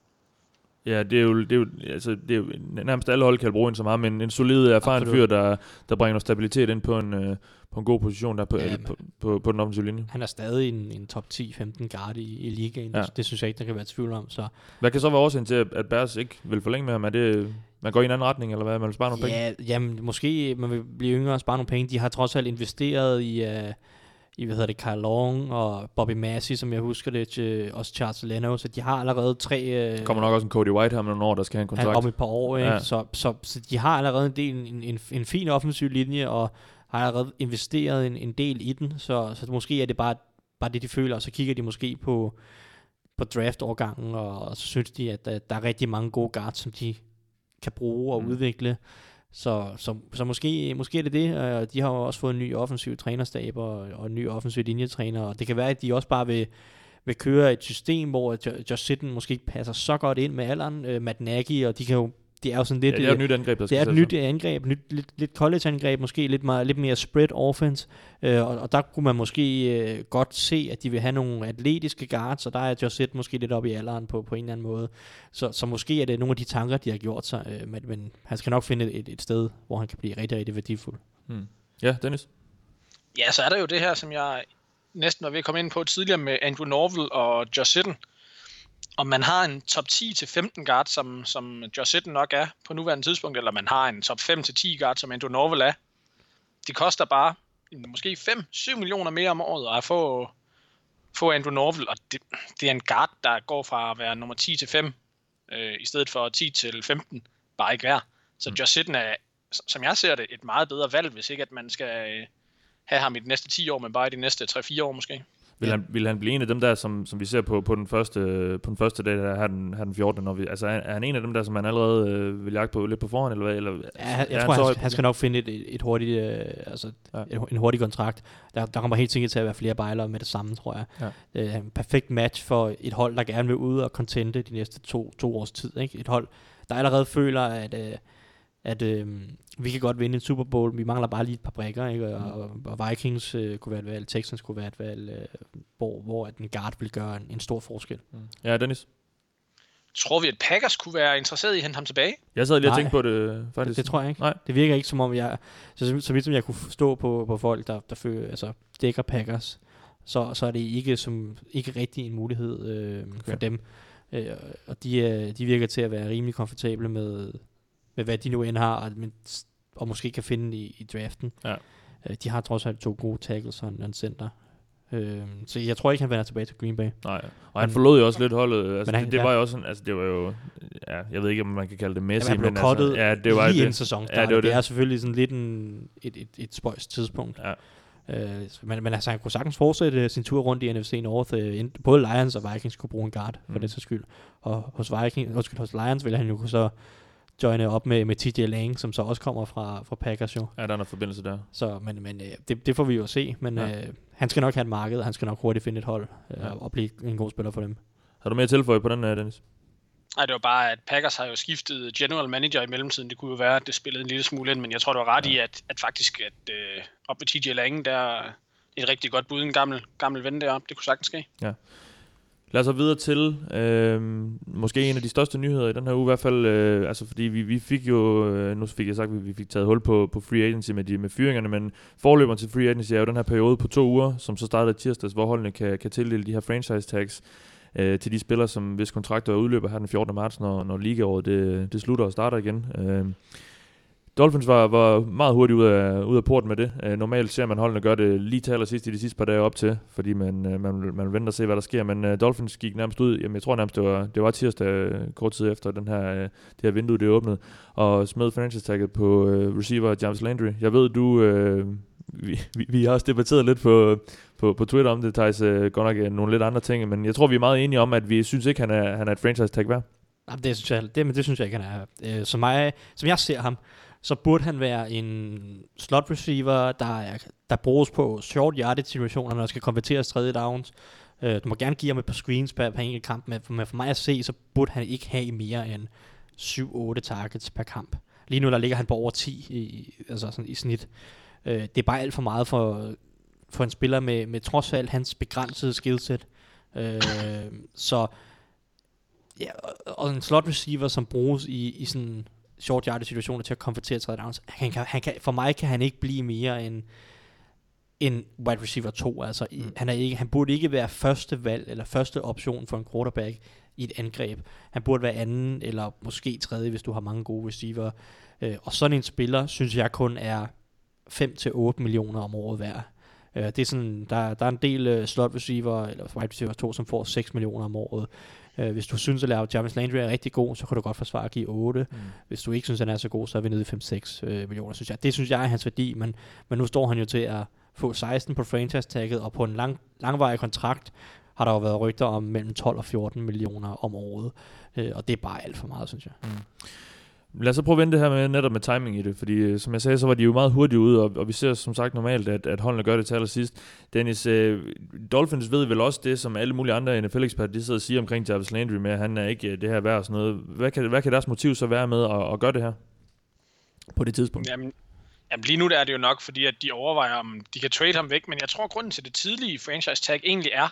Ja, det er jo, det er jo, altså, det er jo nærmest alle hold kan bruge en som ham, men en solid, erfaren Absolut. fyr, der, der bringer noget stabilitet ind på en, øh, på en god position der på, Ja, på, på, på den offensive linje. Han er stadig en, en top 10-15 guard i, i ligaen. Ja. Det synes jeg ikke, der kan være tvivl om. Så Hvad kan så være årsagen til, at- Bears ikke vil forlænge med ham? Er det, man går i en anden retning, eller hvad? Man vil spare nogle penge? ja, jamen, måske man vil blive yngre og spare nogle penge. De har trods alt investeret i, uh, i hvad hedder det, Kyle Long og Bobby Massey, som jeg husker det, til også Charles Leno. Så de har allerede tre... Uh, kommer nok også en Cody White her om nogle år, der skal have en kontrakt. om et par år, ikke? Ja. Så, så, så de har allerede en, del, en, en, en fin offensiv linje, og har allerede investeret en, en del i den, så, så måske er det bare, bare det, de føler, og så kigger de måske på, på draft-årgangen, og, og så synes de, at der, der er rigtig mange gode guards, som de kan bruge og mm. udvikle. Så, så, så måske, måske er det det. Øh, De har jo også fået en ny offensiv trænerstab og, og en ny offensiv linjetræner, og det kan være, at de også bare vil, vil køre et system, hvor Josh Sitten måske ikke passer så godt ind med alderen. Øh, Matt Nagy, og de kan jo, det er jo sådan ja, lidt... det er øh, et nyt angreb, der det skal er et nyt angreb, nyt, lidt, lidt college-angreb, måske lidt, meget, lidt mere spread offense, øh, og, og der kunne man måske øh, godt se, at de vil have nogle atletiske guards, og der er Josh Sitt måske lidt oppe i alderen på, på en eller anden måde. Så, så måske er det nogle af de tanker, de har gjort sig, øh, men, men han skal nok finde et, et sted, hvor han kan blive rigtig, rigtig værdifuld. Hmm. Ja, Dennis? Ja, så er der jo det her, som jeg næsten var ved at komme ind på tidligere med Andrew Norville og Josh Sitten. Om man har en top 10-15 guard, som, som Josh Sitten nok er på nuværende tidspunkt, eller man har en top 5-10 guard, som Andrew Norville er. Det koster bare måske 5-7 millioner mere om året at få, få Andrew Norville, og det, det er en guard, der går fra at være nummer 10 til 5, øh, i stedet for 10 til 15, bare ikke værd. Så Josh Sitten er, som jeg ser det, et meget bedre valg, hvis ikke at man skal øh, have ham i de næste 10 år, men bare i de næste 3-4 år måske. Vil, Ja. han, vil han blive en af dem der, som, som vi ser på, på, den første, på den første dag, der har den, har den 14. Når vi, altså, er, er han en af dem der, som man allerede øh, vil jagte på lidt på forhånd, eller hvad? Eller, Ja, jeg, jeg tror, han, højt- han skal nok finde et, et, hurtigt, øh, altså Ja. ja. en hurtig kontrakt. Der, der kommer helt sikkert til at være flere bejlere med det samme, tror jeg. Ja. Øh, en perfekt match for et hold, der gerne vil ud og contente de næste to, to års tid. Ikke? Et hold, der allerede føler, at, øh, at øh, vi kan godt vinde en Super Bowl, vi mangler bare lige et par brækker, ikke? Og, og, og Vikings øh, kunne være et valg, Texans kunne være et valg, øh, hvor, hvor at en guard vil gøre en, en stor forskel. Ja, Dennis? Tror vi, at Packers kunne være interesseret i at hente ham tilbage? Jeg sad lige og tænkte på det, faktisk. Det, det tror jeg ikke. Nej. Det virker ikke som om jeg, så, så vidt som jeg kunne forstå på, på folk, der, der føler, altså dækker Packers, så, så er det ikke som ikke rigtig en mulighed øh, okay. for dem. Øh, og de, er, de virker til at være rimelig komfortable med, med hvad de nu end har, og, men, og måske kan finde i, i draften. Ja. Øh, de har trods alt to gode tackles og en, en center. Øh, så jeg tror ikke, han vender tilbage til Green Bay. Nej, og han forlod jo også lidt holdet. Altså, han- det, det var jo også sådan, altså det var jo, ja, jeg ved ikke, om man kan kalde det Messi, Jamen, han blev men altså, ja, det var lige inden sæsonen Ja, det var det, det. er selvfølgelig sådan lidt en, et, et, et spøjs tidspunkt. Ja. Øh, men, men altså, han kunne sagtens fortsætte sin tur rundt i NFC North. Øh, både Lions og Vikings kunne bruge en guard, for Mm. det så skyld. Og hos, Vikings, undskyld, hos Lions ville han jo kunne så joine op med, med TJ Lang, som så også kommer fra, fra Packers jo. Ja, der er noget forbindelse der. Så, men, men øh, det, det får vi jo se. Men Ja. ja. øh, han skal nok have et marked, og han skal nok hurtigt finde et hold øh, Ja. og blive en god spiller for dem. Har du mere at tilføje på den, øh, Dennis? Nej, det var bare, at Packers har jo skiftet general manager i mellemtiden. Det kunne jo være, at det spillede en lille smule ind, men jeg tror, du har ret ja. i, at, at faktisk at, øh, op med TJ Lange, der er et rigtig godt bud, en gammel, gammel ven deroppe. Det kunne sagtens ske. Lad os så videre til øh, måske en af de største nyheder i den her uge, i hvert fald, øh, altså fordi vi, vi fik jo, øh, nu fik jeg sagt, at vi fik taget hul på, på free agency med, de, med fyringerne, men forløberen til free agency er jo den her periode på to uger, som så starter tirsdags, hvor holdene kan, kan tildele de her franchise tags øh, til de spillere, som hvis kontrakter udløber her den 14. marts, når, når ligaåret det, det slutter og starter igen. Øh, Dolphins var, var meget hurtigt ud af, ud af porten med det. Uh, normalt ser man holdene gøre det lige til allersidst i de sidste par dage op til, fordi man, uh, man, man vil vente og se, hvad der sker. Men uh, Dolphins gik nærmest ud, jamen jeg tror nærmest, det var, det var tirsdag kort tid efter den her, uh, det her vindue, det åbnede, og smed franchise tagget på uh, receiver James Landry. Jeg ved, du... Uh, vi, vi, vi har også debatteret lidt på, på, på Twitter om det, Thijs, uh, godt nok uh, nogle lidt andre ting, men jeg tror, vi er meget enige om, at vi synes ikke, han er, han er et franchise tag værd. Jamen, det, synes jeg, det, men det synes jeg ikke, han er. Øh, som, mig, som jeg ser ham, så burde han være en slot receiver, der, er, der bruges på short yardage situationer, når der skal konverteres tredje downs. Øh, du må gerne give ham et par screens per, per enkelt kamp, men for, men for mig at se, så burde han ikke have mere end 7-8 targets per kamp. Lige nu der ligger han på over 10 i, altså sådan i snit. Øh, det er bare alt for meget for, for en spiller med, med trods alt hans begrænsede skillset. Øh, så ja, og en slot receiver, som bruges i, i sådan short yardage situationer til at konvertere tredje downs, han kan, han kan, for mig kan han ikke blive mere end en wide receiver 2. Altså, mm. han, er ikke, han burde ikke være første valg eller første option for en quarterback i et angreb. Han burde være anden eller måske tredje, hvis du har mange gode receiver. Øh, og sådan en spiller, synes jeg kun er 5-8 millioner om året værd. Øh, det er sådan, der, der er en del uh, slot receiver, eller wide receiver 2, som får 6 millioner om året. Uh, hvis du synes, at Jarvis Landry er rigtig god, så kan du godt forsvare at give 8. Mm. Hvis du ikke synes, han er så god, så er vi nede i 5-6 uh, millioner, synes jeg. Det synes jeg er hans værdi, men, men nu står han jo til at få 16 på franchise-tagget, og på en lang, langvarig kontrakt har der jo været rygter om mellem 12 og 14 millioner om året. Uh, og det er bare alt for meget, synes jeg. Lad os så prøve at vende det her med netop med timing i det, fordi øh, som jeg sagde, så var de jo meget hurtigt ude, og, og vi ser som sagt normalt, at, at holdene gør det til allersidst. Dennis, øh, Dolphins ved vel også det, som alle mulige andre NFL-eksperter, de sidder og siger omkring Jarvis Landry med, at han er ikke øh, det her værd og sådan noget. Hvad kan, hvad kan deres motiv så være med at, at gøre det her? På det tidspunkt. Jamen, jamen lige nu der er det jo nok, fordi at de overvejer, om de kan trade ham væk, men jeg tror, at grunden til det tidlige franchise tag egentlig er,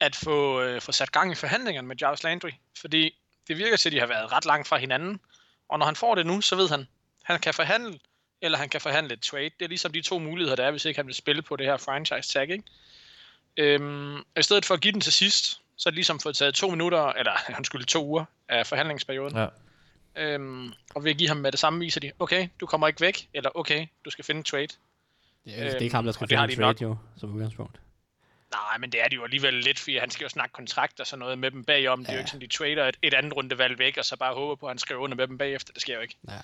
at få, øh, få sat gang i forhandlingerne med Jarvis Landry. Fordi det virker til, at de har været ret langt fra hinanden, og når han får det nu, så ved han, han kan forhandle, eller han kan forhandle et trade. Det er ligesom de to muligheder, der er, hvis ikke han vil spille på det her franchise tag, ikke? Øhm, og I stedet for at give den til sidst, så er det ligesom fået taget to minutter, eller undskyld, to uger af forhandlingsperioden. Ja. Øhm, og ved at give ham med det samme, viser de, okay, du kommer ikke væk, eller okay, du skal finde en trade. Det er, det er ikke ham, der skal det finde en de trade, nok. jo, som udgangspunkt. Nej, men det er det jo alligevel lidt, fordi han skal jo snakke kontrakt og sådan noget med dem bagom. Det er jo Ja. ikke sådan, de trader et, et andet rundevalg væk, og så bare håber på, at han skriver under med dem bagefter. Det sker jo ikke. Ja.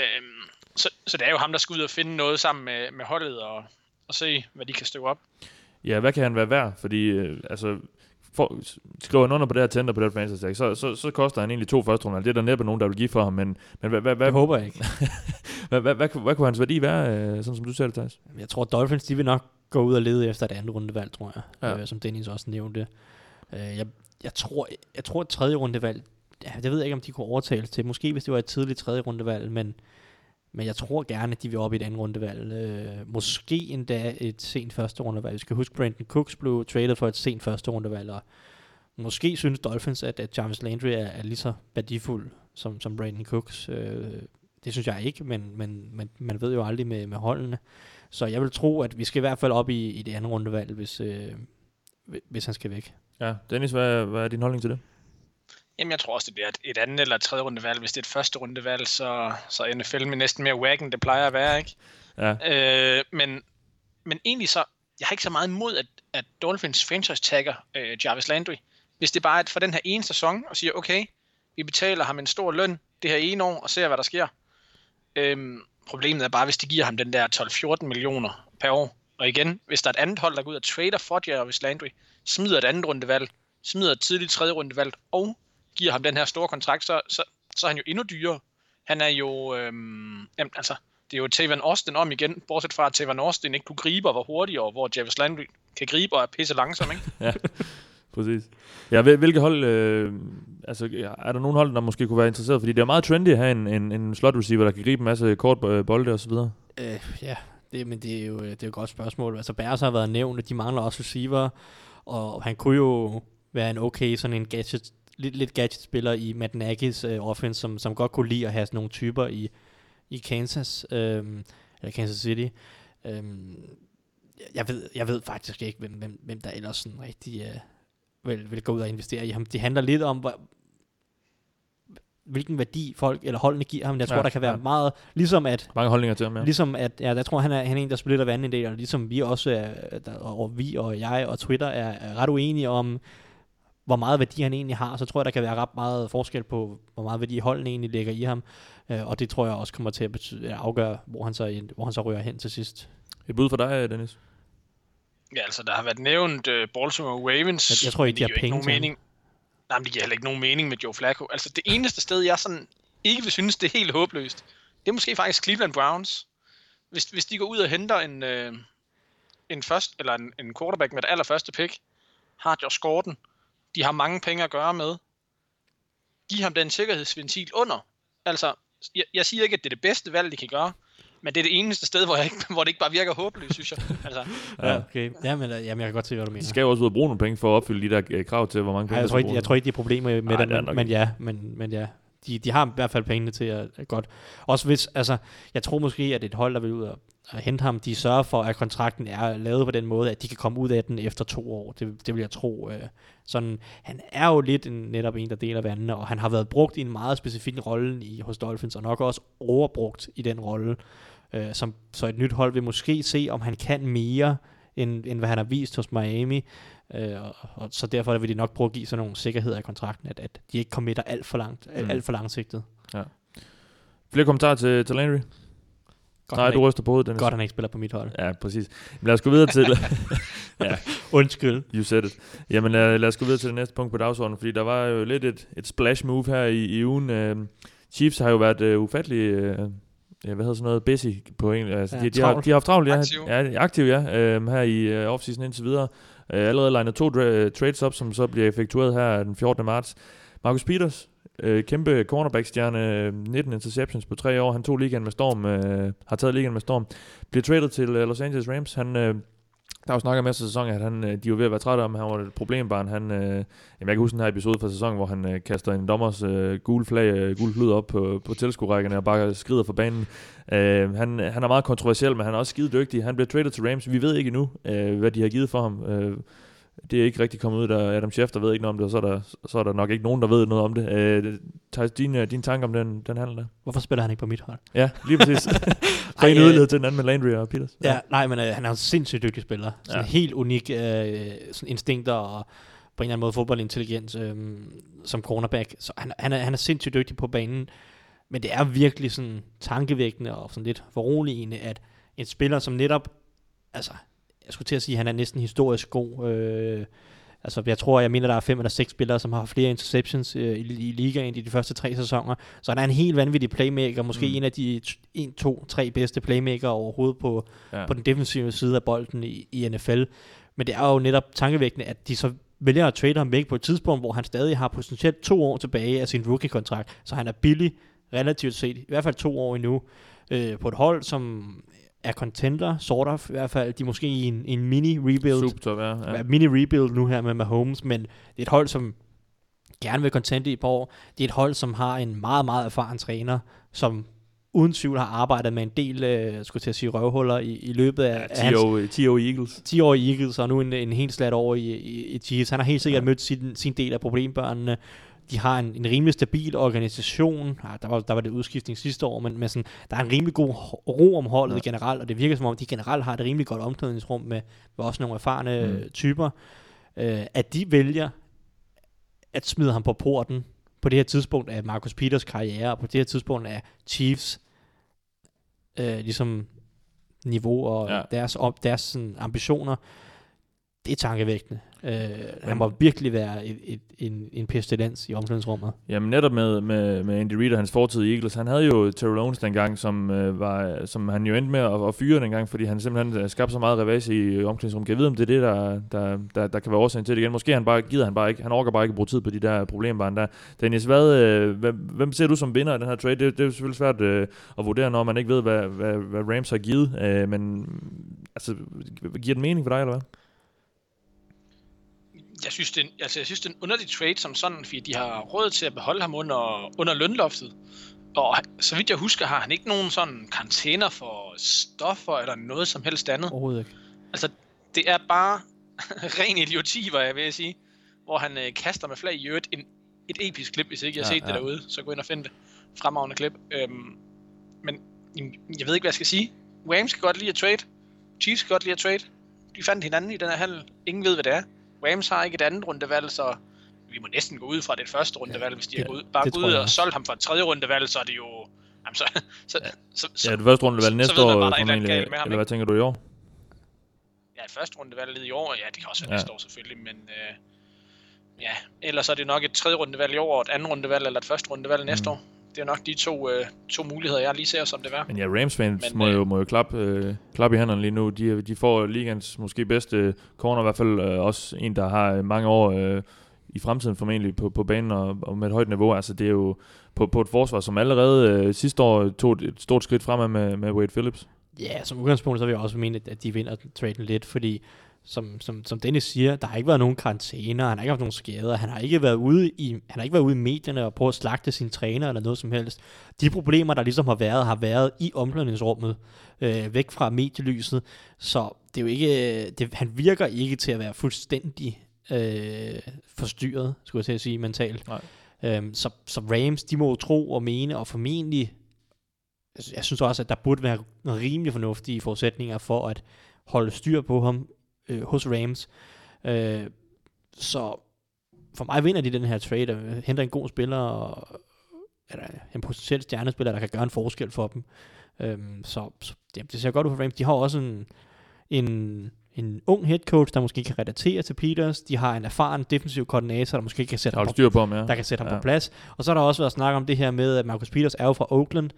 Øhm, så, så det er jo ham, der skal ud og finde noget sammen med, med holdet og, og se, hvad de kan støve op. Ja, hvad kan han være værd? Fordi, øh, altså, for, skriver han under på det her tender på det her tag, så, så, så koster han egentlig to første runder. Det er der næppe nogen, der vil give for ham, men, men hvad, hvad, hvad, Det håber jeg ikke. hvad, hvad, hvad, hvad, kunne hans værdi være, øh, sådan som du ser det, Thijs? Jeg tror, Dolphins de vil nok gå ud og lede efter et andet rundevalg, tror jeg. Ja. Øh, som Dennis også nævnte. Øh, jeg, jeg, tror, jeg tror, at tredje rundevalg, ja, det ved jeg ikke, om de kunne overtales til. Måske hvis det var et tidligt tredje rundevalg, men, men jeg tror gerne, at de vil op i et andet rundevalg. Øh, måske endda et sent første rundevalg. Vi skal huske, Brandon Cooks blev traded for et sent første rundevalg, og måske synes Dolphins, at, at Jarvis Landry er, er lige så værdifuld som, som Brandon Cooks. Øh, det synes jeg ikke, men, men, men man ved jo aldrig med, med holdene. Så jeg vil tro, at vi skal i hvert fald op i, i det andet rundevalg, hvis, øh, hvi- hvis han skal væk. Ja, Dennis, hvad, hvad er din holdning til det? Jamen, jeg tror også, det bliver et, et andet eller et tredje rundevalg. Hvis det er et første rundevalg, så, så er NFL med næsten mere wag, end det plejer at være, ikke? Ja, Øh, men, men egentlig så, jeg har ikke så meget imod, at, at Dolphins franchise tagger øh, Jarvis Landry, hvis det bare er for den her ene sæson, og siger, okay, vi betaler ham en stor løn det her ene år, og ser, hvad der sker. Øhm, problemet er bare, hvis de giver ham den der 12-14 millioner per år. Og igen, hvis der er et andet hold, der går ud og trader for hvis Landry, smider et andet rundevalg, smider et tidligt tredje rundevalg, og giver ham den her store kontrakt, så, så, så er han jo endnu dyrere. Han er jo, øhm, jamen, altså, det er jo Tavan Austin om igen, bortset fra at Tavan Austin ikke kunne gribe og var hurtigere, hvor Jarvis Landry kan gribe og er pisse langsom, ikke? ja, præcis. Ja, hvilke hold, øh, altså er der nogen hold, der måske kunne være interesseret? Fordi det er meget trendy at have en, en, en slot receiver, der kan gribe en masse kort øh, bolde og så videre. Øh, ja, det, men det er, jo, det er jo et godt spørgsmål. Altså Bears har været nævnt, at de mangler også receiver, og han kunne jo være en okay sådan en gadget, lidt, lidt gadget-spiller i Matt Nagy's øh, offense, som, som godt kunne lide at have sådan nogle typer i, i Kansas, øh, eller Kansas City. Øh, jeg, ved, jeg ved faktisk ikke, hvem, hvem, hvem der ellers sådan rigtig øh, vil, vil gå ud og investere i ham. Det handler lidt om, hvor, hvilken værdi folk eller holdene giver ham. Jeg tror, Ja, der kan være ja. meget, ligesom at Mange holdninger til ham, ja. Ligesom at, ja, jeg tror, han er, han er en, der splitter vandet en del, og ligesom vi også er, der, og vi og jeg og Twitter er, er ret uenige om, hvor meget værdi han egentlig har, så tror jeg, der kan være ret meget forskel på, hvor meget værdi holdene egentlig lægger i ham, øh, og det tror jeg også kommer til at betyde, at afgøre, hvor han, så, hvor han så rører hen til sidst. Et bud for dig, Dennis? Ja, altså, der har været nævnt uh, Baltimore Ravens. Jeg- jeg tror ikke, de har penge nogen mening. Nej, men det giver heller ikke nogen mening med Joe Flacco. Altså, det eneste sted, jeg sådan ikke vil synes, det er helt håbløst, det er måske faktisk Cleveland Browns. Hvis, hvis de går ud og henter en, øh, en først, eller en, en quarterback med det allerførste pick, har Josh Gordon, de har mange penge at gøre med, giv ham den sikkerhedsventil under. Altså, jeg, jeg siger ikke, at det er det bedste valg, de kan gøre, men det er det eneste sted, hvor, jeg ikke, hvor det ikke bare virker håbløst, synes jeg. Altså, Ja. okay. Ja, men, øh, jamen, jeg kan godt se, hvad du mener. De skal jo også ud og bruge nogle penge for at opfylde de der øh, krav til, hvor mange penge Ej, jeg, tror ikke, jeg tror ikke, de er problemer med Nej, det, men, men ja, men, men ja. De, de har i hvert fald pengene til at, at godt. Også hvis, altså, jeg tror måske, at et hold, der vil ud og, og hente ham, de sørger for, at kontrakten er lavet på den måde, at de kan komme ud af den efter to år. Det, det vil jeg tro. Øh, sådan, han er jo lidt en, netop en, der deler vandene, og han har været brugt i en meget specifik rolle i, hos Dolphins, og nok også overbrugt i den rolle. Øh, som, så et nyt hold vil måske se, om han kan mere, end, end hvad han har vist hos Miami. Øh, og, og, så derfor vil de nok prøve at give sådan nogle sikkerheder i kontrakten, at, at de ikke committer alt for langt, alt, Mm. alt for langsigtet. Flere kommentarer til, til Landry? Godt, Nej, du ryster på hovedet, Dennis. godt, han ikke spiller på mit hold. Ja, præcis. Men lad os gå videre til... ja, Undskyld. you said it. Jamen lad, lad os gå videre til det næste punkt på dagsordenen, fordi der var jo lidt et, et splash move her i, i ugen. Uh, Chiefs har jo været uh, ufattelig... Uh, ja, hvad hedder sådan noget? Busy på en... Altså, Ja, de, de, har, travlt. de har haft travlt, ja. Aktiv. Ja, aktiv, ja. Uh, her i uh, offseason indtil videre. Uh, allerede legnet to dra- trades op, som så bliver effektueret her den 14. marts. Marcus Peters, øh, kæmpe cornerback-stjerne, øh, 19 interceptions på tre år. Han tog ligaen med storm, øh, har taget ligaen med storm. Bliver traded til øh, Los Angeles Rams. Han, øh, der var snakket med af sæsonen, at han, øh, de var ved at være trætte om, at han var et problembarn. Han, øh, jamen jeg kan huske den her episode fra sæsonen, hvor han øh, kaster en dommers øh, gule flag, øh, gul flyd op på, på tilskuerrækkerne og bare skrider for banen. Øh, han, han er meget kontroversiel, men han er også skide dygtig. Han bliver traded til Rams. Vi ved ikke endnu, øh, hvad de har givet for ham. Øh, det er ikke rigtig kommet ud, der Adam Schefter ved ikke noget om det, og så er der, så er der nok ikke nogen, der ved noget om det. Øh, Thijs, din, din tanke om den, den handel der? Hvorfor spiller han ikke på mit hold? Ja, lige præcis. Ren øh, yderlighed til den anden med Landry og Peters. Ja, nej, men øh, han er en sindssygt dygtig spiller. Sådan Ja. ja. helt unik øh, sådan instinkter og på en eller anden måde fodboldintelligens øh, som cornerback. Så han, han, er, han er sindssygt dygtig på banen. Men det er virkelig sådan tankevækkende og sådan lidt foruroligende, at en spiller som netop, altså, jeg skulle til at sige, at han er næsten historisk god. Øh, altså, jeg tror, jeg mener, der er fem eller seks spillere, som har flere interceptions øh, i, i ligaen i de første tre sæsoner. Så han er en helt vanvittig playmaker, måske Mm. en af de t- en, to, tre bedste playmaker overhovedet på, Ja. på den defensive side af bolden i, i NFL. Men det er jo netop tankevækkende, at de så vælger at trade ham væk på et tidspunkt, hvor han stadig har potentielt to år tilbage af sin rookie-kontrakt. Så han er billig, relativt set, i hvert fald to år endnu, øh, på et hold, som er contender, sort of, i hvert fald. De er måske i en, en mini-rebuild. Super ja. ja. Ja. Mini-rebuild nu her med Mahomes, men det er et hold, som gerne vil contente i et par år. Det er et hold, som har en meget, meget erfaren træner, som uden tvivl har arbejdet med en del, øh, skulle til at sige, røvhuller i, i løbet af, af 10 hans år, 10 år i Eagles. 10 år i Eagles, og nu en, en helt slat over i, i, i Chiefs. Han har helt sikkert Ja. ja. mødt sin, sin del af problembørnene. De har en, en rimelig stabil organisation. Ja, der, var, der var det udskiftning sidste år, men, men sådan, der er en rimelig god ro om holdet ja. generelt, og det virker som om, de generelt har et rimelig godt omklædningsrum med, med også nogle erfarne Mm. mm. typer. Øh, at de vælger at smide ham på porten på det her tidspunkt af Marcus Peters karriere, og på det her tidspunkt af Chiefs øh, ligesom niveau og Ja. deres, op, deres sådan, ambitioner, det er tankevægtende. Øh, han må virkelig være et, et, en, en pestilens i omklædningsrummet. Jamen netop med, med, med Andy Reid og hans fortid i Eagles, han havde jo Terrell Owens dengang, som, øh, var, som han jo endte med at, at fyre dengang, fordi han simpelthen øh, skabte så meget revage i omklædningsrummet. Kan jeg vide, om det er det, der, der, der, der kan være årsagen til det igen? Måske han bare, gider han bare ikke, han orker bare ikke at bruge tid på de der problemer, der. Dennis, hvad, øh, hvem, hvem ser du som vinder af den her trade? Det, det er selvfølgelig svært øh, at vurdere, når man ikke ved, hvad, hvad, hvad Rams har givet, øh, men altså, giver det mening for dig, eller hvad? Jeg synes, det er, en- altså, jeg synes, det er en underlig trade som sådan, fordi de har råd til at beholde ham under, under lønloftet. Og så vidt jeg husker, har han ikke nogen sådan karantæner for stoffer eller noget som helst andet. Overhovedet ikke. Altså, det er bare ren idioti, var jeg ved at sige. Hvor han øh, kaster med flag i øvrigt en, et episk klip, hvis ikke jeg har Ja, set det ja. derude. Så gå ind og find det. Fremragende klip. Øhm, men jeg ved ikke, hvad jeg skal sige. Rams kan godt lide at trade. Chiefs kan godt lide at trade. De fandt hinanden i den her handel. Ingen ved, hvad det er. Rams har ikke et andet rundevalg, så vi må næsten gå ud fra det et første rundevalg, hvis de Ja, har gået ud, bare det gået ud og solgt ham for et tredje rundevalg, så er det jo... Jamen, så, så, så, så, Ja, det første runde så- valg så næste man år, et eller ham, eller hvad tænker du i år? Ja, et første rundevalg i år, ja, det kan også være Ja. næste år selvfølgelig, men øh, ja, ellers er det nok et tredje rundevalg i år, og et andet rundevalg eller et første rundevalg næste Mm. år. Det er nok de to, øh, to muligheder, jeg lige ser som det er. Men ja, Rams fans Men, må, øh, jo, må jo klappe, øh, klappe i hænderne lige nu. De, de får ligans måske bedste corner, i hvert fald øh, også en, der har øh, mange år øh, i fremtiden formentlig på, på banen og, og med et højt niveau. Altså det er jo på, på et forsvar, som allerede øh, sidste år tog et, et stort skridt fremad med, med Wade Phillips. Ja, som udgangspunkt, så vil jeg også mene, at de vinder traden lidt, fordi som, som, som Dennis siger, der har ikke været nogen karantæner, han har ikke haft nogen skader, han har ikke været ude i, han har ikke været ude i medierne og prøve at slagte sine træner eller noget som helst. De problemer, der ligesom har været, har været i omklædningsrummet, øh, væk fra medielyset, så det er jo ikke, det, han virker ikke til at være fuldstændig øh, forstyrret, skulle jeg til at sige, mentalt. Nej. Øhm, så, så Rams, de må tro og mene, og formentlig jeg- jeg synes også, at der burde være rimelig fornuftige forudsætninger for at holde styr på ham øh, hos Rams. Øh, så for mig vinder de den her trade, og henter en god spiller, og eller en potentiel stjernespiller, der kan gøre en forskel for dem. Øhm, så så det, det ser godt ud for Rams. De har også en, en, en ung head coach, der måske kan relatere til Peters. De har en erfaren defensiv koordinator, der måske kan sætte ham på på ham, ja. der kan sætte ham Ja. ja. på plads. Og så har der også været snak om det her med, at Marcus Peters er jo fra Oakland,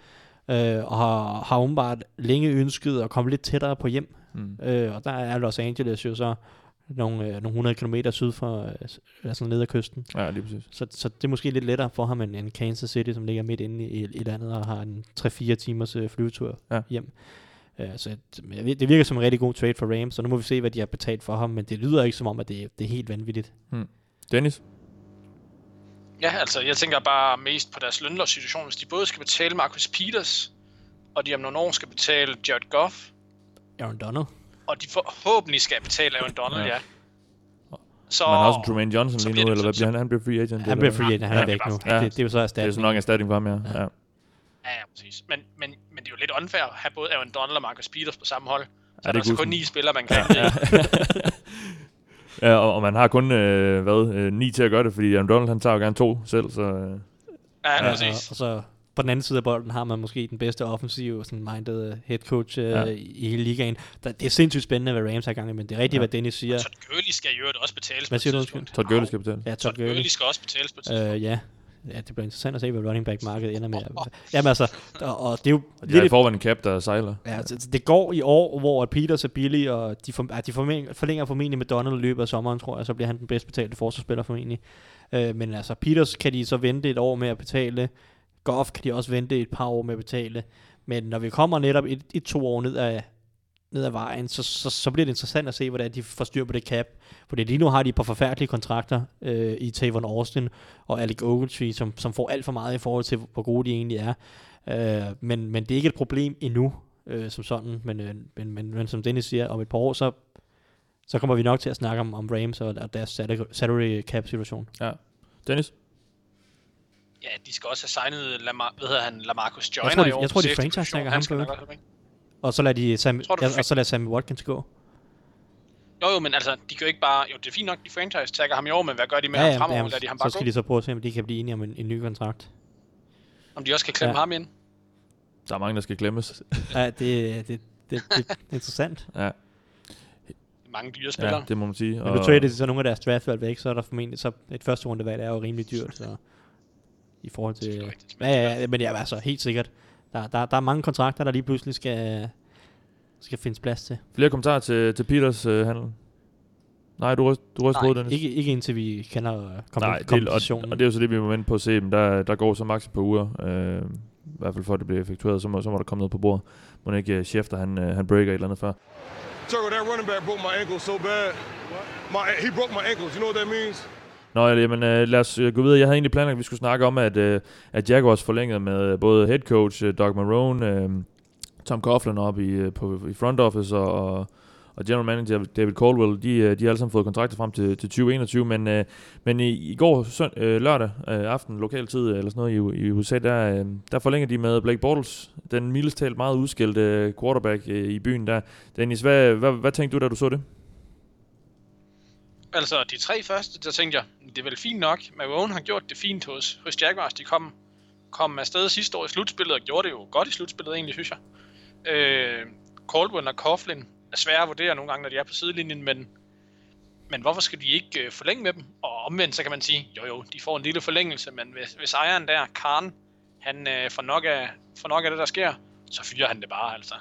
øh, og har, har umiddelbart længe ønsket at komme lidt tættere på hjem. Mm. Øh, og der er Los Angeles jo så nogle, øh, nogle 100 km syd for, øh, altså ned ad kysten. Ja, lige præcis. Så, så det er måske lidt lettere for ham end, end Kansas City, som ligger midt inde i, i landet og har en 3-4 timers øh, flyvetur Ja. hjem. Øh, så ved- det virker som en rigtig god trade for Rams, så nu må vi se, hvad de har betalt for ham, men det lyder ikke som om, at det, det er helt vanvittigt. Dennis? Ja, altså, jeg tænker bare mest på deres lønlovssituation. Hvis de både skal betale Marcus Peters, og de om nogle år skal betale Jared Goff, Aaron Donald. og de forhåbentlig skal betale Aaron Donald, Ja. ja. Så, Man har også en Tremaine Johnson lige nu, det eller hvad bliver han? Han bliver free agent. Han bliver free agent, han Ja. er væk nu. Ja. Det, det er jo så Det er erstatning. så nok erstatning for ham, ja. ja. Ja, ja, præcis. Men, men, men det er jo lidt unfair at have både Aaron Donald og Marcus Peters på samme hold. Så Ja, er der er altså kun ni spillere, man kan. Ja, ja og, og, man har kun, øh, hvad, øh, ni til at gøre det, fordi Aaron Donald, han tager jo gerne to selv, så... Øh, ja, Ja, præcis. og, og så på den anden side af bolden har man måske den bedste offensive sådan minded head coach uh, Ja. i hele ligaen. Der, det er sindssygt spændende, hvad Rams har i gang i, men det er rigtigt, Ja. hvad Dennis siger. Todd Gurley skal øvrigt også betales Hvad på siger undskyld? tidspunkt. Todd Gurley skal betale. Ja, Todd Todd Gurley. Skal også betales på et tidspunkt. Øh, ja. ja, det bliver interessant at se, hvad running back markedet ender med. Jamen altså, og, og det er jo Og de har i lidt... forvejen en cap, der sejler. Ja, altså, det går i år, hvor at Peters er billig, og de, for, ja, de forlænger, forlænger formentlig med Donald i løbet af sommeren, tror jeg, så bliver han den bedst betalte forsvarsspiller formentlig. Øh, men altså, Peters kan de så vente et år med at betale. Goff kan de også vente et par år med at betale. Men når vi kommer netop et, et to år ned ad, ned ad vejen, så, så, så bliver det interessant at se, hvordan de får styr på det cap. Fordi lige nu har de et par forfærdelige kontrakter øh, i Tavon Austin og Alec Ogletree, som, som får alt for meget i forhold til, hvor gode de egentlig er. Øh, men, men det er ikke et problem endnu, øh, som sådan. Men, øh, men, men, men som Dennis siger, om et par år, så, så kommer vi nok til at snakke om, om Rams og, og deres salary, cap situation. Ja. Dennis? Ja, de skal også have signet Lamar, hvad hedder han, Lamarcus Joyner Jeg tror, de- i år jeg på tror, de safety franchise position. tagger Han ham penge. Og så lader de Sam, Tror du, ja, og så lader Sammy Watkins gå. Jo, jo, men altså, de kan jo ikke bare... Jo, det er fint nok, de franchise tagger ham i år, men hvad gør de med Ja, ham ja, fremover? ja, Lader de ham så bare skal gå? de så prøve at se, om de kan blive enige om en, en ny kontrakt. Om de også kan klemme Ja. ham ind? Der er mange, der skal glemmes. Ja, det, det, det, det, det er interessant. ja, Mange dyre spillere. ja, det må man sige. Men nu trader de så nogle af deres draftvalg væk, så er der formentlig så et første rundevalg er jo rimelig dyrt, så i forhold til... Er. Ja, ja, ja, men ja, altså helt sikkert. Der, der, der er mange kontrakter, der lige pludselig skal, skal findes plads til. Flere kommentarer til, til Peters øh, handel? Nej, du du ryster hovedet, Dennis. Ikke, ikke indtil vi kender uh, kom- Nej, det, og, kompensationen. og det er jo så det, vi må vente på at se. Men der, der går så maks et par uger. Øh, I hvert fald for at det bliver effektueret, så må, så må der komme noget på bordet. Må ikke uh, Schäfter, han, uh, han breaker et eller andet før. Turtle, that running back broke my ankle so bad. My, he broke my ankles. You know what that means? Nå, jamen, øh, lad os øh, gå videre. Jeg havde egentlig planlagt, at vi skulle snakke om, at, øh, at Jaguars forlængede med øh, både head coach øh, Doug Marone, øh, Tom Coughlin op i, øh, på, i front office og, og, og general manager David Caldwell. De, øh, de har alle sammen fået kontrakter frem til, til 2021, men, øh, men i, i går søn, øh, lørdag øh, aften, lokal tid eller sådan noget i, i USA, der, øh, der forlænger de med Blake Bortles, den mildest talt meget udskældte quarterback øh, i byen der. Dennis, hvad, hvad, hvad tænkte du, da du så det? Altså, de tre første, der tænkte jeg, det er vel fint nok. Marone har gjort det fint hos, hos Jaguars. De kom, kom afsted sidste år i slutspillet, og gjorde det jo godt i slutspillet egentlig, synes jeg. Øh, Caldwell og Coughlin er svære at vurdere nogle gange, når de er på sidelinjen, men, men hvorfor skal de ikke øh, forlænge med dem? Og omvendt, så kan man sige, jo jo, de får en lille forlængelse, men hvis, hvis ejeren der, Karen, han øh, får, nok af, får nok af det, der sker, så fyrer han det bare, altså.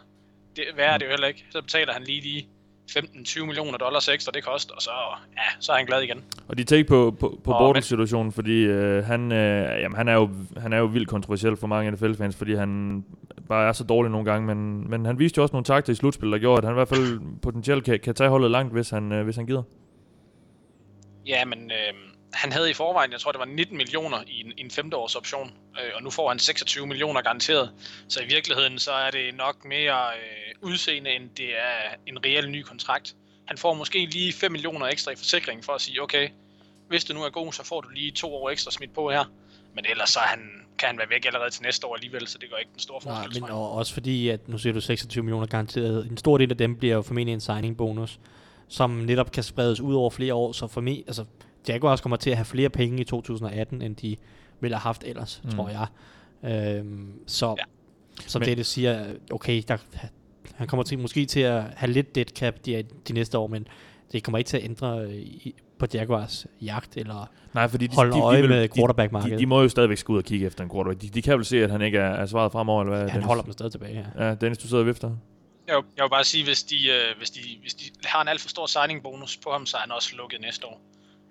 Det, hvad er det jo heller ikke. Så betaler han lige de 15-20 millioner dollars ekstra, det koster, og så, ja, så er han glad igen. Og de take på, på, på Og Bortles situation, fordi øh, han, øh, jamen, han, er jo, han er jo vildt kontroversiel for mange NFL-fans, fordi han bare er så dårlig nogle gange, men, men han viste jo også nogle takter i slutspil, der gjorde, at han i hvert fald potentielt kan, kan tage holdet langt, hvis han, øh, hvis han gider. Ja, men øh, han havde i forvejen, jeg tror det var 19 millioner i en, i en femteårs option, øh, og nu får han 26 millioner garanteret. Så i virkeligheden så er det nok mere øh, udseende, end det er en reel ny kontrakt. Han får måske lige 5 millioner ekstra i forsikring for at sige, okay, hvis du nu er god, så får du lige to år ekstra smidt på her. Men ellers så han, kan han være væk allerede til næste år alligevel, så det gør ikke den store Nej, forskel. men tror jeg. og også fordi, at nu siger du 26 millioner garanteret. En stor del af dem bliver jo formentlig en signing bonus, som netop kan spredes ud over flere år. Så for mig, altså Jaguars kommer til at have flere penge i 2018, end de ville have haft ellers, Mm. mm. tror jeg. Øhm, så Ja. som Men- det, det siger, okay, der, han kommer til, måske til at have lidt dead cap de, de næste år, men det kommer ikke til at ændre øh, i, på Jaguars jagt, eller Nej, fordi de, holde de, de, øje vil- med de, quarterback-markedet. de, de, må jo stadigvæk skulle ud og kigge efter en quarterback. De, de kan vel se, at han ikke er, er svaret fremover, eller hvad? han Dennis? holder dem stadig tilbage her. Ja, Dennis, du sidder og vifter. Jeg, vil- jeg vil bare sige, hvis de, øh, hvis, de, hvis de har en alt for stor signing bonus på ham, så er han også lukket næste år.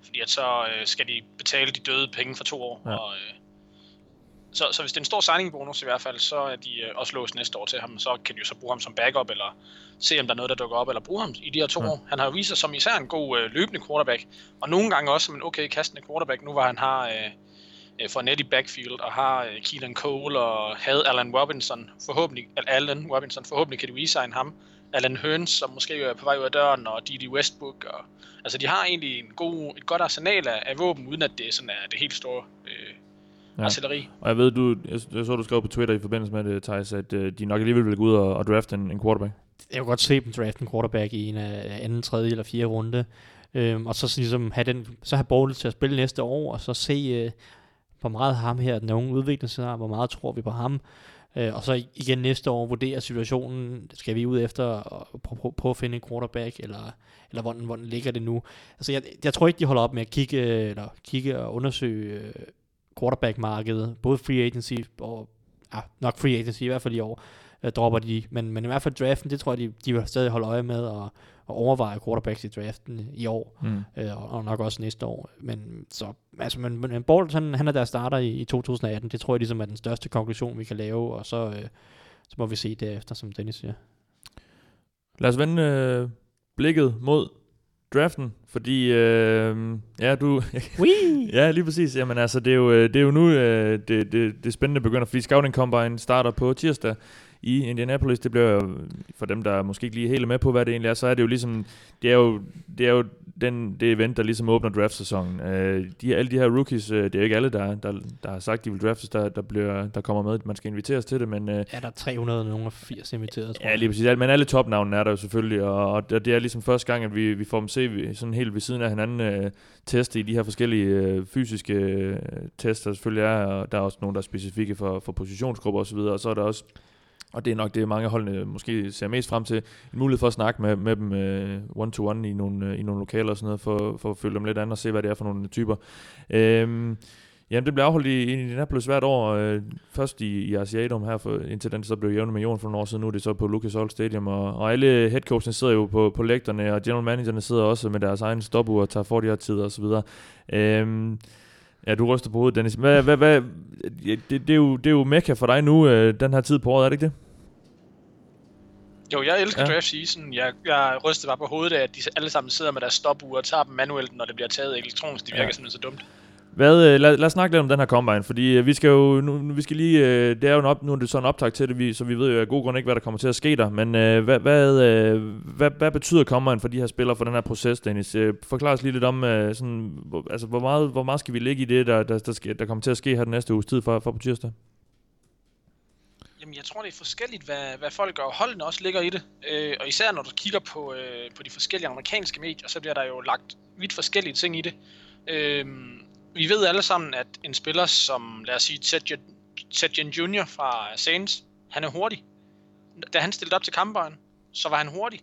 Fordi at så øh, skal de betale de døde penge for to år. Ja. Ja. Og, øh, så, så hvis det er en stor signing bonus i hvert fald, så er de øh, også låst næste år til ham. Så kan de jo så bruge ham som backup, eller se om der er noget, der dukker op, eller bruge ham i de her to Ja. ja. år. Han har jo vist sig som især en god øh, løbende quarterback, og nogle gange også som en okay kastende quarterback, nu var han har øh, øh, for net i backfield, og har øh, Keelan Cole, og havde Allen Robinson, forhåbentlig, eller Allen Robinson, forhåbentlig kan de resign ham. Alan Hearns, som måske er på vej ud af døren, og Didi Westbrook. Og, altså, de har egentlig en god, et godt arsenal af, af våben, uden at det sådan er det helt store øh, Ja. artilleri. Og jeg ved, du, jeg, jeg så, du skrev på Twitter i forbindelse med det, Thijs, at øh, de nok alligevel vil gå ud og, og drafte en, en quarterback. jeg kunne godt se dem drafte en quarterback i en af anden, tredje eller fjerde runde. Øhm, og så ligesom have den, så have Bortles til at spille næste år, og så se, øh, hvor meget ham her, den unge udvikler sig, hvor meget tror vi på ham. Øh, og så igen næste år vurdere situationen, skal vi ud efter at prøve, prøve, at finde en quarterback, eller, eller hvordan, hvordan ligger det nu. Altså jeg, jeg tror ikke, de holder op med at kigge, eller kigge og undersøge øh, quarterback-markedet, både free agency og ja, nok free agency i hvert fald i år, øh, dropper de. Men, men i hvert fald draften, det tror jeg, de, de vil stadig holde øje med og, og overveje quarterbacks i draften i år, Mm. øh, og, og nok også næste år. Men så, altså, men, men Bortles, han, han er der starter i, i 2018. Det tror jeg ligesom er den største konklusion, vi kan lave, og så, øh, så må vi se derefter, som Dennis siger. Lad os vende øh, blikket mod draften, fordi øh, ja, du, Wee! ja, lige præcis. Jamen altså, det er jo, øh, det er jo nu, øh, det, det, det spændende begynder, fordi Scouting Combine starter på tirsdag i Indianapolis. Det bliver jo, for dem, der måske ikke lige helt med på, hvad det egentlig er, så er det jo ligesom, det er jo, det er jo den, det event, der ligesom åbner draft-sæsonen. Øh, de, alle de her rookies, øh, det er jo ikke alle, der, der, der har sagt, de vil draftes, der, der, bliver, der kommer med. Man skal inviteres til det, men... Øh, Er der 380 inviteret, tror Ja, jeg. lige præcis. Men alle topnavnene er der jo selvfølgelig, og, og det er ligesom første gang, at vi, vi får dem se vi- sådan helt ved siden af hinanden øh, teste i de her forskellige øh, fysiske øh, tests, der selvfølgelig er, og der er også nogle, der er specifikke for, for positionsgrupper osv., og så er der også, og det er nok det, mange holdene måske ser mest frem til, en mulighed for at snakke med, med dem øh, one-to-one i nogle, uh, i nogle lokaler og sådan noget, for, for at følge dem lidt an og se, hvad det er for nogle typer. Øhm, Jamen, det bliver afholdt i i Indianapolis hvert år. Øh, først i, i Asiatum her, for, indtil den så blev jævnet med jorden for nogle år siden. Nu er det så på Lucas Oil Stadium. Og, og alle headcoachene sidder jo på, på lægterne, og general managerne sidder også med deres egen stopur og tager for de her tider osv. Øhm, ja, du ryster på hovedet, Dennis. Hvad, hvad, hvad, det, det, er jo, det er jo mekka for dig nu, øh, den her tid på året, er det ikke det? Jo, jeg elsker Ja. draft season. Jeg, jeg rystede bare på hovedet af, at de alle sammen sidder med deres stopure og tager dem manuelt, når det bliver taget elektronisk. Det virker ja. simpelthen så dumt. Hvad, øh, lad, lad os snakke lidt om den her combine, fordi øh, vi skal jo, nu, vi skal lige, øh, det er jo en op, nu er det sådan en optag til det, vi, så vi ved jo af god grund ikke, hvad der kommer til at ske der, men øh, hvad, hvad, øh, hvad, hvad betyder combine for de her spillere, for den her proces, Dennis? Øh, forklar os lige lidt om, øh, sådan, hvor, altså, hvor, meget, hvor meget skal vi ligge i det, der, der, der, skal, der kommer til at ske her den næste uges tid for, for på tirsdag? Jamen, jeg tror, det er forskelligt, hvad, hvad folk og holdene også ligger i det. Øh, og især når du kigger på, øh, på de forskellige amerikanske medier, så bliver der jo lagt vidt forskellige ting i det. Øh, vi ved alle sammen, at en spiller som, lad os sige, Ted Jr. fra Saints, han er hurtig. Da han stillede op til kamperen, så var han hurtig.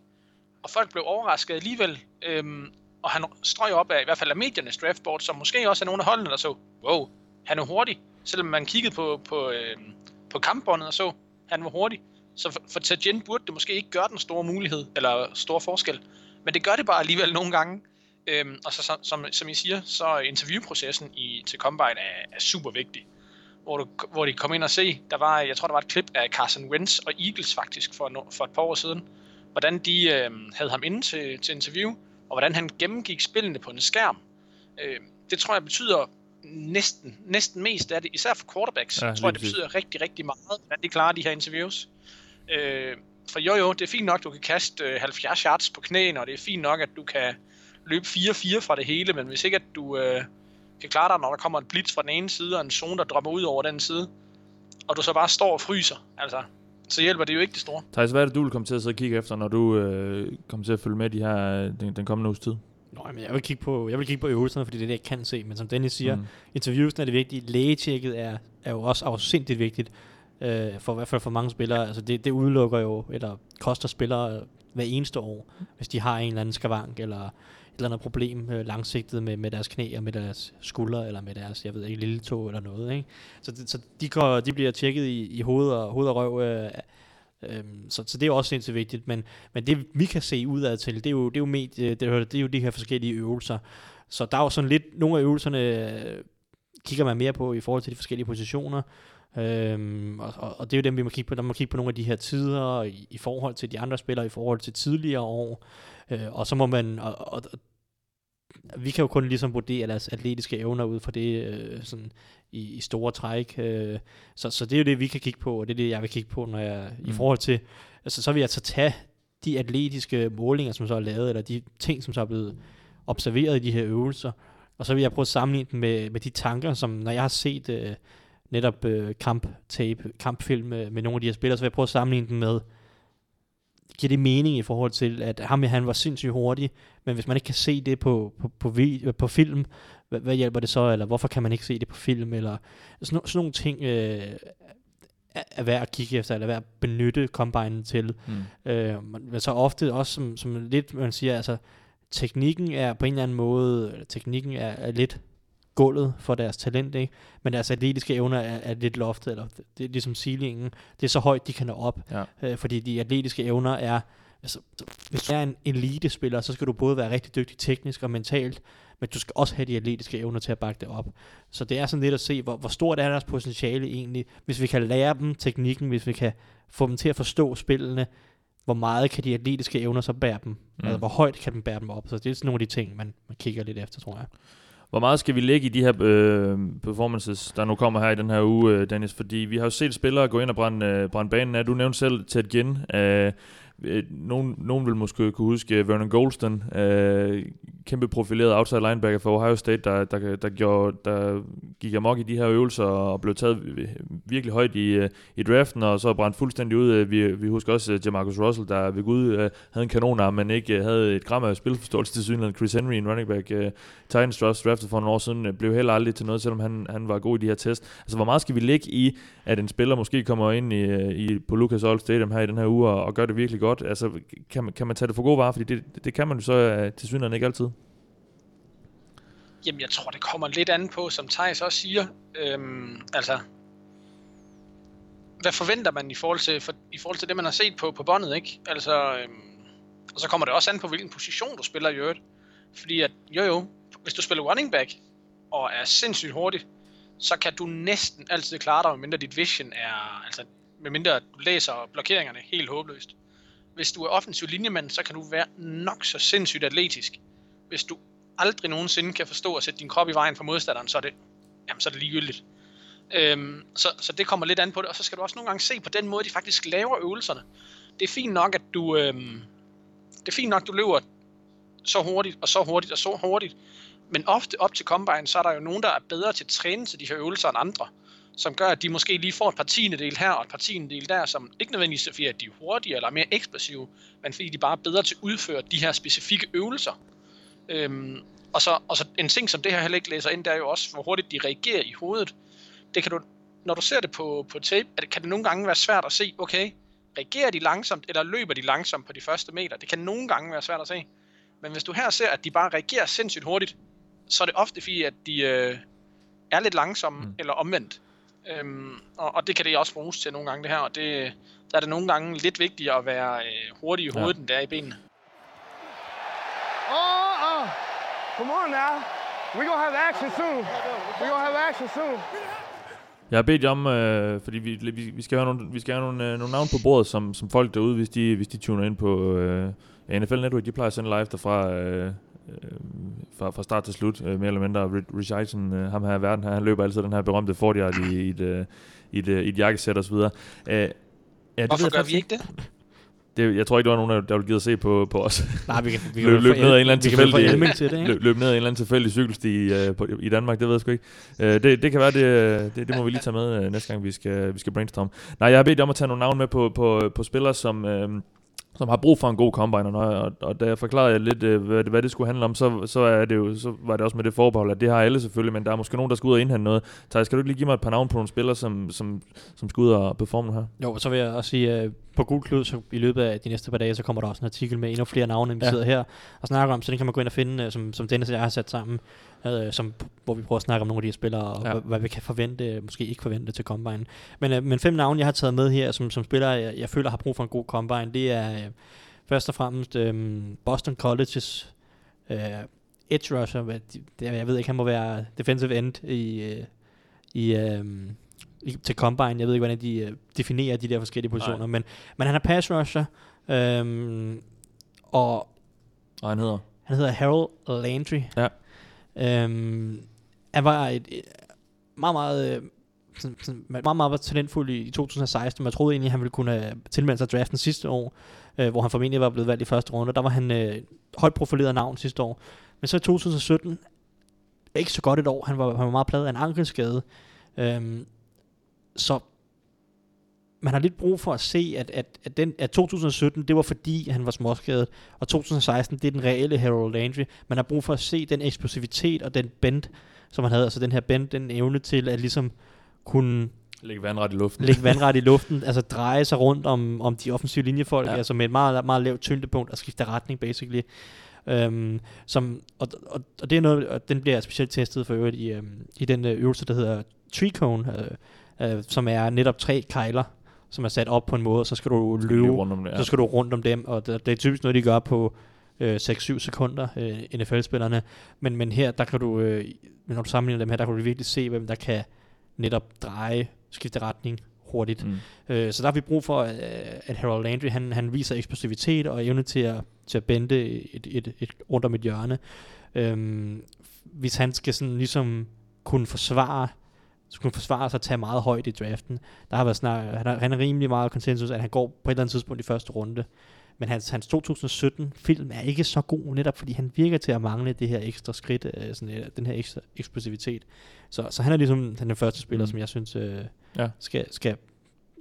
Og folk blev overrasket alligevel. Øhm, og han strøg op af, i hvert fald af mediernes draftboard, som måske også er nogle af holdene, der så, wow, han er hurtig. Selvom man kiggede på, på, øhm, på kampbåndet og så, han var hurtig. Så for, for Tajin burde det måske ikke gøre den store mulighed, eller store forskel. Men det gør det bare alligevel nogle gange. Øhm, og så, som, som, som I siger, så er interviewprocessen i, til Combine er, er super vigtig. Hvor, du, hvor de kom ind og se, der var, jeg tror der var et klip af Carson Wentz og Eagles faktisk for, no, for et par år siden. Hvordan de øhm, havde ham inde til, til interview, og hvordan han gennemgik spillene på en skærm. Øhm, det tror jeg betyder næsten, næsten mest af det, især for quarterbacks. Ja, tror jeg, det betyder rigtig, rigtig meget, hvordan de klarer de her interviews. Øh, for jo jo, det er fint nok, du kan kaste øh, 70 yards på knæene, og det er fint nok, at du kan løbe 4-4 fra det hele, men hvis ikke at du øh, kan klare dig, når der kommer en blitz fra den ene side, og en zone, der drømmer ud over den side, og du så bare står og fryser, altså, så hjælper det jo ikke det store. Thijs, hvad er det, du vil komme til at sidde og kigge efter, når du øh, kommer til at følge med de her, øh, den, den kommende uges tid? Nå, men jeg vil kigge på, jeg vil kigge på øvelserne, fordi det er det, jeg kan se. Men som Dennis siger, Mm. interviewsen er det vigtige. Lægetjekket er, er jo også afsindigt vigtigt. Øh, for i hvert fald for mange spillere. Altså det, det udelukker jo, eller koster spillere hver eneste år, hvis de har en eller anden skavank, eller eller andet problem øh, langsigtet med, med deres knæ, og med deres skuldre, eller med deres, jeg ved ikke, lille tog eller noget. Ikke? Så, det, så de, går, de bliver tjekket i, i hoved og, hoved og røv. Øh, øh, så, så det er også sindssygt vigtigt, men, men det vi kan se udad til, det er jo, det er jo, med, øh, det, er, det er jo de her forskellige øvelser. Så der er jo sådan lidt, nogle af øvelserne øh, kigger man mere på i forhold til de forskellige positioner, øhm, og, og, og det er jo dem, vi må kigge på, der må kigge på nogle af de her tider i, i forhold til de andre spillere, i forhold til tidligere år, øh, og så må man, og, og, vi kan jo kun ligesom vurdere deres atletiske evner ud fra det øh, sådan i, i store træk. Øh, så, så det er jo det, vi kan kigge på, og det er det, jeg vil kigge på, når jeg, mm. i forhold til, altså så vil jeg så tage de atletiske målinger, som så er lavet, eller de ting, som så er blevet observeret i de her øvelser, og så vil jeg prøve at sammenligne dem med, med de tanker, som når jeg har set øh, netop øh, kamptape, kampfilm med, med nogle af de her spillere, så vil jeg prøve at sammenligne dem med, giver det mening i forhold til, at ham han var sindssygt hurtig, men hvis man ikke kan se det på, på, på, på film, hvad, hvad hjælper det så, eller hvorfor kan man ikke se det på film, eller sådan, sådan nogle ting øh, er, værd at kigge efter, eller værd at benytte combinen til. Mm. Øh, men så ofte også, som, som lidt, man siger, altså, teknikken er på en eller anden måde, eller teknikken er, er lidt gulvet for deres talent, ikke? men deres atletiske evner er, er lidt loftet, eller det, er ligesom ceilingen, det er så højt, de kan nå op, Ja. øh, fordi de atletiske evner er, altså, hvis du er en elitespiller, så skal du både være rigtig dygtig teknisk og mentalt, men du skal også have de atletiske evner til at bakke det op. Så det er sådan lidt at se, hvor, hvor stort er deres potentiale egentlig, hvis vi kan lære dem teknikken, hvis vi kan få dem til at forstå spillene, hvor meget kan de atletiske evner så bære dem? Mm. Altså, hvor højt kan dem bære dem op? Så det er sådan nogle af de ting, man, man kigger lidt efter, tror jeg. Hvor meget skal vi lægge i de her øh, performances, der nu kommer her i den her uge, øh, Dennis? Fordi vi har jo set spillere gå ind og brænde, øh, brænde banen af. Du nævnte selv Ted Ginn. Øh, Øh, nogen, nogen vil måske kunne huske øh, Vernon Goldston, øh, kæmpe profileret outside linebacker for Ohio State, der, der, der, gjorde, der gik amok i de her øvelser og blev taget virkelig højt i, øh, i draften, og så brændt fuldstændig ud. Vi, vi husker også Jamarcus Russell, der ved Gud øh, havde en kanonarm, men ikke havde et gram af spilforståelse til synligheden. Chris Henry, en running back, øh, Titans draftet for nogle år siden, blev heller aldrig til noget, selvom han, han var god i de her test. Altså, hvor meget skal vi lægge i, at en spiller måske kommer ind i, i på Lucas Oil Stadium her i den her uge og, og gør det virkelig godt? Altså, kan, man, kan man tage det for gode varer? Fordi det, det kan man jo så øh, til synligheden ikke altid. Jamen, jeg tror, det kommer lidt an på, som Thijs også siger. Øhm, altså, hvad forventer man i forhold til, for, i forhold til det, man har set på, på båndet, ikke? Altså, øhm, og så kommer det også an på, hvilken position du spiller i øvrigt. Fordi at, jo jo, hvis du spiller running back, og er sindssygt hurtig, så kan du næsten altid klare dig, medmindre dit vision er, altså, medmindre du læser blokeringerne helt håbløst. Hvis du er offensiv linjemand, så kan du være nok så sindssygt atletisk. Hvis du aldrig nogensinde kan forstå at sætte din krop i vejen for modstanderen, så er det, jamen, så er det ligegyldigt. Øhm, så, så det kommer lidt an på det, og så skal du også nogle gange se på den måde, de faktisk laver øvelserne. Det er fint nok, at du, øhm, det er fint nok, du løber så hurtigt, og så hurtigt, og så hurtigt, men ofte op til Combine, så er der jo nogen, der er bedre til at træne til de her øvelser end andre, som gør, at de måske lige får et par del her og et par del der, som ikke nødvendigvis er fordi, at de er hurtigere eller mere eksplosive, men fordi de bare er bedre til at udføre de her specifikke øvelser. Øhm, og, så, og så en ting, som det her heller ikke læser ind, det er jo også, hvor hurtigt de reagerer i hovedet. Det kan du, når du ser det på, på tape, det, kan det nogle gange være svært at se, okay, reagerer de langsomt, eller løber de langsomt på de første meter? Det kan nogle gange være svært at se. Men hvis du her ser, at de bare reagerer sindssygt hurtigt, så er det ofte fordi, at de øh, er lidt langsomme, mm. eller omvendt. Øhm, og, og det kan det også bruges til nogle gange, det her. Og det, der er det nogle gange lidt vigtigere at være øh, hurtig i hovedet, ja. end det er i benene. Come on now. We gonna have action soon. We gonna have action soon. Jeg har bedt jer om, øh, fordi vi, vi, vi skal have nogle, vi skal have nogle, øh, nogle navne på bordet, som, som folk derude, hvis de, hvis de tuner ind på øh, NFL Network, de plejer at sende live derfra, øh, øh, fra, fra start til slut, øh, mere eller mindre. Rich Eisen, øh, ham her i verden her, han løber altid den her berømte 40 i, i, et, øh, i, et, øh, i et jakkesæt og så videre. Øh, ja, Hvorfor gør vi ikke det? Det, jeg tror ikke, der var nogen, der, ville give at se på, på os. Nej, vi kan, vi kan løb, løb ned af en eller anden tilfældig, til det, løb, løb ned af en eller anden tilfældig cykelsti uh, på, i Danmark, det ved jeg sgu ikke. Uh, det, det kan være, det, det, det må vi lige tage med uh, næste gang, vi skal, vi skal brainstorm. Nej, jeg har bedt om at tage nogle navne med på, på, på spillere, som... Uh, som har brug for en god combine, og, og, og da jeg forklarede lidt, øh, hvad, det, hvad det skulle handle om, så, så, er det jo, så var det også med det forbehold, at det har alle selvfølgelig, men der er måske nogen, der skal ud og indhente noget. Thijs, skal du ikke lige give mig et par navne på nogle spillere, som, som, som skal ud og performe her? Jo, så vil jeg også sige, uh, på Google Klud, så i løbet af de næste par dage, så kommer der også en artikel med endnu flere navne, end vi ja. sidder her og snakker om, så den kan man gå ind og finde, uh, som, som Dennis og jeg har sat sammen, uh, som, hvor vi prøver at snakke om nogle af de her spillere, og ja. hvad, vi kan forvente, måske ikke forvente til Combine. Men, uh, men fem navne, jeg har taget med her, som, som spillere, jeg, jeg føler har brug for en god Combine, det er... Uh, Først og fremmest øhm, Boston Colleges øh, edge rusher, hvad, det, jeg ved ikke, han må være defensive end i, øh, i, øh, til combine. Jeg ved ikke, hvordan de øh, definerer de der forskellige positioner, men, men han er pass rusher, øh, og, og han hedder? Han hedder Harold Landry. Ja. Øhm, han var et, et meget, meget, øh, sådan, sådan, meget, meget talentfuld i, i 2016. Man troede egentlig, at han ville kunne øh, tilmelde sig draften sidste år øh, hvor han formentlig var blevet valgt i første runde. Der var han øh, højt profileret navn sidste år. Men så i 2017, ikke så godt et år, han var, han var meget pladet af en ankelskade. Øhm, så man har lidt brug for at se, at, at, at, den, at 2017, det var fordi, han var småskadet, og 2016, det er den reelle Harold Landry. Man har brug for at se den eksplosivitet og den bend, som han havde, altså den her bend, den evne til at ligesom kunne Lægge vandret i luften. Lægge vandret i luften, altså dreje sig rundt om, om de offensive linjefolk, ja. altså med et meget, meget lavt tyngdepunkt og skifte retning, basically. Um, som, og, og, og, det er noget, og den bliver specielt testet for øvrigt i, um, i den uh, øvelse, der hedder tree cone, uh, uh, som er netop tre kejler, som er sat op på en måde, og så skal du løbe, rundt om det, ja. så skal du rundt om dem, og det, det er typisk noget, de gør på øh, 6-7 sekunder, øh, NFL-spillerne. Men, men her, der kan du, øh, når du sammenligner dem her, der kan du virkelig se, hvem der kan netop dreje skifte retning hurtigt. Mm. Øh, så der har vi brug for, øh, at Harold Landry, han, han viser eksplosivitet og evne til at, til at bende et, et, et, rundt om et hjørne. Øhm, hvis han skal sådan ligesom kunne forsvare kunne forsvare sig og tage meget højt i draften. Der har været snak, han, er, han er rimelig meget konsensus, at han går på et eller andet tidspunkt i første runde. Men hans, hans 2017-film er ikke så god, netop fordi han virker til at mangle det her ekstra skridt, øh, sådan, øh, den her ekstra eksplosivitet. Så, så han er ligesom den første spiller, Mm. som jeg synes øh, Ja. skal, skal,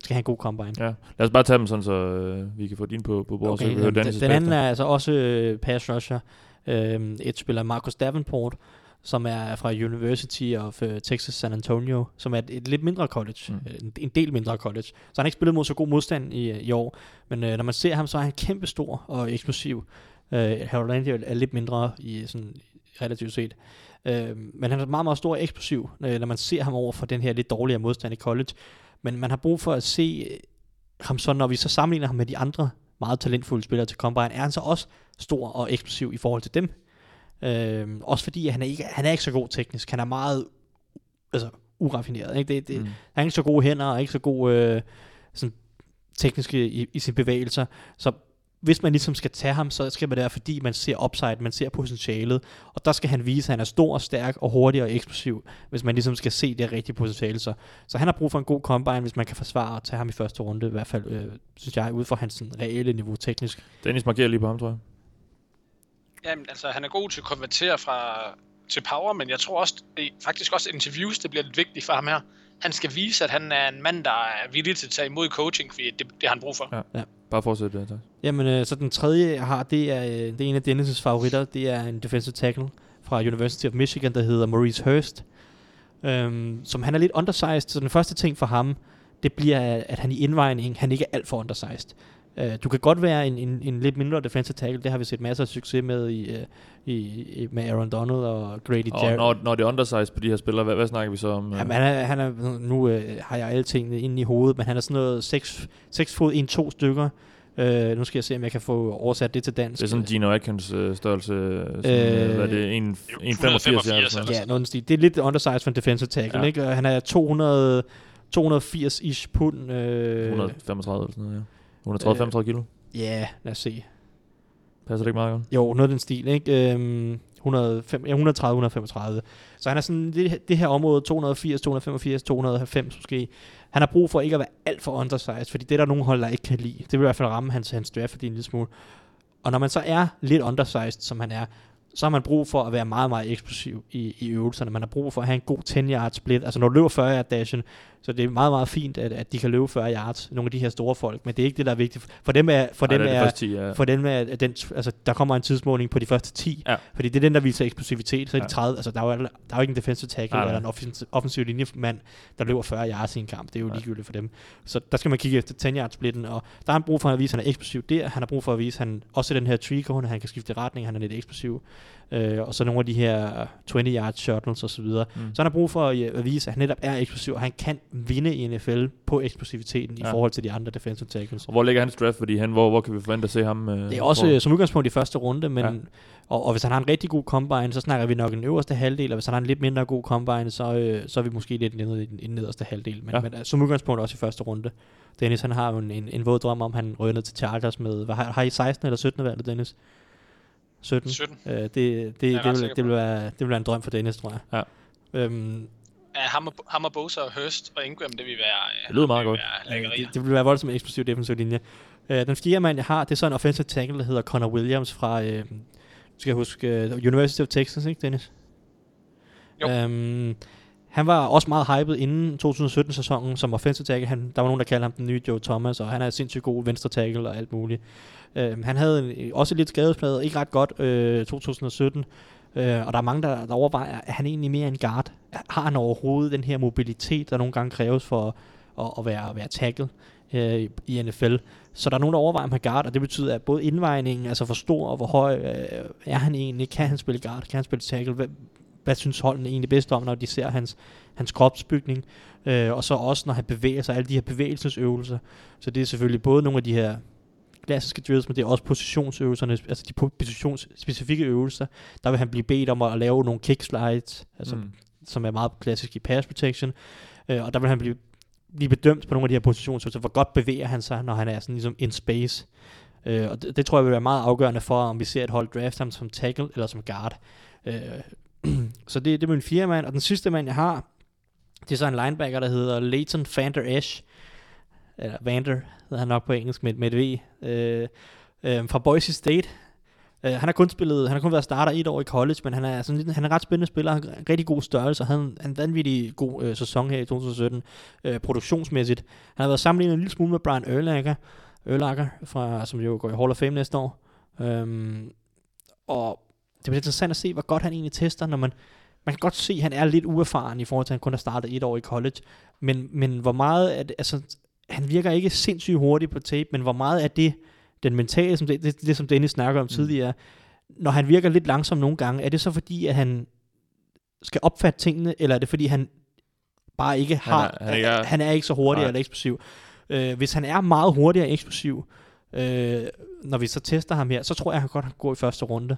skal have en god combine. Ja. Lad os bare tage dem sådan, så øh, vi kan få din på, på bordet, så vi Okay, kan høre den, den anden er altså også øh, pass rusher. Øh, et spiller Marcus Davenport, som er fra University of uh, Texas San Antonio, som er et, et lidt mindre college, Mm. mm. en, en del mindre college. Så han har ikke spillet mod så god modstand i, i år, men øh, når man ser ham, så er han kæmpe stor og eksplosiv. Øh, Harold er lidt mindre i sådan relativt set. Øh, men han er meget, meget stor og eksplosiv, øh, når man ser ham over for den her lidt dårligere modstand i college. Men man har brug for at se øh, ham så, når vi så sammenligner ham med de andre meget talentfulde spillere til Combine, er han så også stor og eksplosiv i forhold til dem. Øhm, også fordi han er, ikke, han er ikke så god teknisk. Han er meget altså, uraffineret. Ikke? Det, det, Mm. Han har ikke så gode hænder og ikke så god øh, sådan, tekniske i, i sine bevægelser. Så hvis man ligesom skal tage ham, så skal man det være, fordi man ser upside, man ser potentialet. Og der skal han vise, at han er stor, stærk og hurtig og eksplosiv, hvis man ligesom skal se det rigtige potentiale. Så, så han har brug for en god combine, hvis man kan forsvare at tage ham i første runde, i hvert fald, øh, synes jeg, ud fra hans reelle niveau teknisk. Dennis markerer lige på ham, tror jeg. Jamen, altså, han er god til at konvertere fra til power, men jeg tror også, det, faktisk også interviews, det bliver lidt vigtigt for ham her. Han skal vise, at han er en mand, der er villig til at tage imod coaching, fordi det, det har han brug for. Ja. Bare fortsæt det, tak. Jamen, øh, så den tredje, jeg har, det er, øh, det er en af Dennis' favoritter. Det er en defensive tackle fra University of Michigan, der hedder Maurice Hurst. Øhm, som han er lidt undersized, så den første ting for ham, det bliver, at han i indvejning, han ikke er alt for undersized. Uh, du kan godt være en, en, en lidt mindre defensive tackle, det har vi set masser af succes med i, uh, i, i med Aaron Donald og Grady Og Jarrett. når, når det er undersized på de her spillere, hvad, hvad snakker vi så om? øh? Jamen, han er, han er, nu øh, har jeg alle tingene inde i hovedet, men han er sådan noget 6, 6 fod, 1-2 stykker. Øh, nu skal jeg se, om jeg kan få oversat det til dansk. Det er sådan Gino Atkins øh, størrelse, sådan, øh, Øh, hvad er det, en- 1,85 ja, 185 eller eller sådan Ja, noget stil. Det er lidt undersized for en defensive tackle, Ja. ja. ikke? Og han er 200, 280-ish pund. Øh, 135 eller sådan noget, ja. 130-35 kilo. Ja, lad os se. Passer det ikke meget godt? Jo, noget af den stil, ikke? Øhm, 105, ja, 130-135. Så han er sådan det, det her område, 280, 285, 290 måske. Han har brug for ikke at være alt for undersized, fordi det er der nogle hold, der ikke kan lide. Det vil i hvert fald ramme hans, hans draft fordi en lille smule. Og når man så er lidt undersized, som han er, så har man brug for at være meget, meget eksplosiv i, i øvelserne. Man har brug for at have en god 10-yard split. Altså når du løber 40 yard dashen, så det er meget, meget fint, at, at de kan løbe 40 yards, nogle af de her store folk. Men det er ikke det, der er vigtigt. For dem er, for Ej, dem er er, de første 10, ja. for den med, at den, altså, der kommer en tidsmåling på de første 10, Ja. fordi det er den, der viser eksplosivitet. Så er de Ja. 30, altså, der, er jo, der er jo ikke en defensive tackle nej. eller en offensiv, offensiv linjemand, der løber 40 yards i en kamp. Det er jo ligegyldigt for dem. Så der skal man kigge efter 10 yard splitten, og der har han brug for at vise, at han er eksplosiv der. Han har brug for at vise, at han også den her tree cone, han kan skifte retning, han er lidt eksplosiv. Øh, og så nogle af de her 20 yard shuttles osv. Mm. Mm. Så han har brug for at, øh, at vise, at han netop er eksplosiv, og han kan vinde i NFL på eksplosiviteten ja. I forhold til de andre defensive tackles. Og hvor ligger hans draft, fordi han, hvor, hvor kan vi forvente at se ham? Øh, Det er også hvor, øh, som udgangspunkt i første runde, men, Ja. og, og hvis han har en rigtig god combine, så snakker vi nok en øverste halvdel, og hvis han har en lidt mindre god combine, så, øh, så er vi måske lidt nede i den, i den nederste halvdel. Men, Ja. men øh, som udgangspunkt også i første runde. Dennis, han har jo en, en, en våd drøm om, han ryger ned til Chargers med, hvad, har, har I 16 eller 17 valgt, Dennis? 17. 17. Øh, det, det, jeg det, det, vil, det, vil være, det vil være en drøm for Dennis, tror jeg. Ja. Øhm, Ja, ham og, ham og Bosa og Hurst og Ingram, det vil være... øh, Det lyder meget godt. Øh, det, det vil være voldsomt eksplosiv defensiv linje. Øh, den fjerde mand, jeg har, det er så en offensive tackle, der hedder Connor Williams fra, øh, skal huske, uh, University of Texas, ikke Dennis? Jo. Øhm, han var også meget hyped inden 2017-sæsonen som offensive tackle. Han, der var nogen, der kaldte ham den nye Joe Thomas, og han er sindssygt god venstre tackle og alt muligt. Øh, han havde en, også lidt skadespladet, ikke ret godt øh, 2017. Øh, og der er mange, der, der overvejer, at han egentlig mere en guard. Har han overhovedet den her mobilitet, der nogle gange kræves for at, at være, at være tackle øh, i- NFL? Så der er nogen, der overvejer, om han guard, og det betyder, at både indvejningen, altså hvor stor og hvor høj øh, er han egentlig? Kan han spille guard? Kan han spille tackle? Hvad, hvad synes holdene egentlig bedst om, når de ser hans, hans kropsbygning? Øh, og så også, når han bevæger sig, alle de her bevægelsesøvelser. Så det er selvfølgelig både nogle af de her klassiske drills, men det er også positionsøvelserne, altså de po- positionsspecifikke øvelser. Der vil han blive bedt om at lave nogle kick slides, altså mm. som er meget klassisk i pass protection. Øh, og der vil han blive blive bedømt på nogle af de her positioner, så hvor godt bevæger han sig, når han er sådan ligesom in space. Øh, og det, det tror jeg vil være meget afgørende for, om vi ser et hold draft ham som tackle eller som guard. Øh, så det, det er min fjerde mand. Og den sidste mand, jeg har, det er så en linebacker, der hedder Leighton Vander Esch. Eller Vander hedder han nok på engelsk med, med et V. Øh, øh, fra Boise State. Øh, han har kun spillet, han har kun været starter et år i college, men han er sådan han er ret spændende spiller, han har rigtig god størrelse, og havde en, en vanvittig god øh, sæson her i 2017, øh, produktionsmæssigt. Han har været sammenlignet en lille smule med Brian Urlacher, Urlacher fra, som jo går i Hall of Fame næste år. Øhm, og det bliver interessant at se, hvor godt han egentlig tester, når man, man kan godt se, at han er lidt uerfaren i forhold til, at han kun har startet et år i college, men, men hvor meget er det, altså, han virker ikke sindssygt hurtigt på tape, men hvor meget er det, den mentale, som det, det, det som Dennis snakker om mm. tidligere, når han virker lidt langsom nogle gange, er det så fordi, at han skal opfatte tingene, eller er det fordi, han bare ikke har, han er, han er, han er ikke så hurtig nej. eller eksplosiv. Øh, hvis han er meget hurtig og eksplosiv, øh, når vi så tester ham her, så tror jeg, at han godt kan gå i første runde.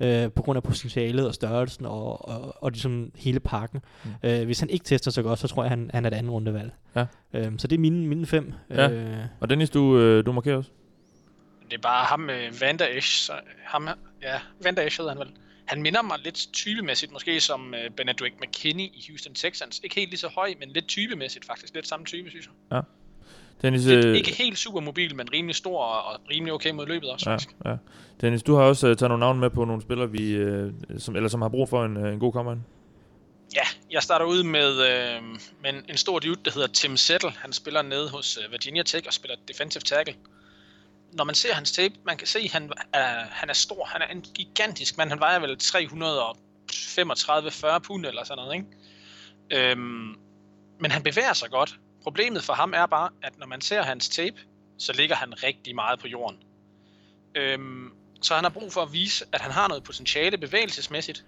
Øh, på grund af potentialet og størrelsen og, og, og ligesom hele pakken. Mm. Øh, hvis han ikke tester så godt, så tror jeg, han, han er et andet rundevalg. Ja. Øh, så det er mine, mine fem. Ja. Øh, og Dennis, du, øh, du markerer også? Det er bare ham med Van der Esch. Så ham, ja, Van der Esch hedder han vel. Han minder mig lidt typemæssigt, måske som uh, Benedict McKinney i Houston Texans. Ikke helt lige så høj, men lidt typemæssigt faktisk. Lidt samme type, synes jeg. Ja. Dennis, lidt, øh... Ikke helt super mobil, men rimelig stor og rimelig okay mod løbet også, ja, faktisk. Ja. Dennis, du har også uh, taget nogle navne med på nogle spillere, vi, uh, som, eller som har brug for en, uh, en god combine. Ja, jeg starter ud med, øh, med en, en stor dude, der hedder Tim Settle. Han spiller nede hos Virginia Tech og spiller defensive tackle når man ser hans tape, man kan se, at han er, han er stor. Han er en gigantisk mand. Han vejer vel 335-40 pund eller sådan noget, ikke? Øhm, men han bevæger sig godt. Problemet for ham er bare, at når man ser hans tape, så ligger han rigtig meget på jorden. Øhm, så han har brug for at vise, at han har noget potentiale bevægelsesmæssigt.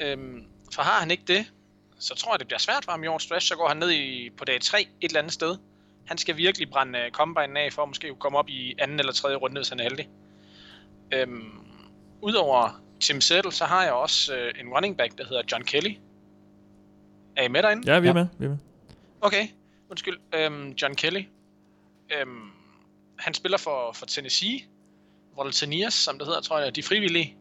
Øhm, for har han ikke det, så tror jeg, det bliver svært for ham i årets stretch. Så går han ned i, på dag 3 et eller andet sted han skal virkelig brænde uh, combine af, for at måske komme op i anden eller tredje runde, hvis han er heldig. Øhm, Udover Tim Settle, så har jeg også uh, en running back, der hedder John Kelly. Er I med derinde? Ja, vi er ja. med. Vi er med. Okay, undskyld. Øhm, John Kelly. Øhm, han spiller for, for Tennessee. Volunteers, som det hedder, tror jeg, de frivillige.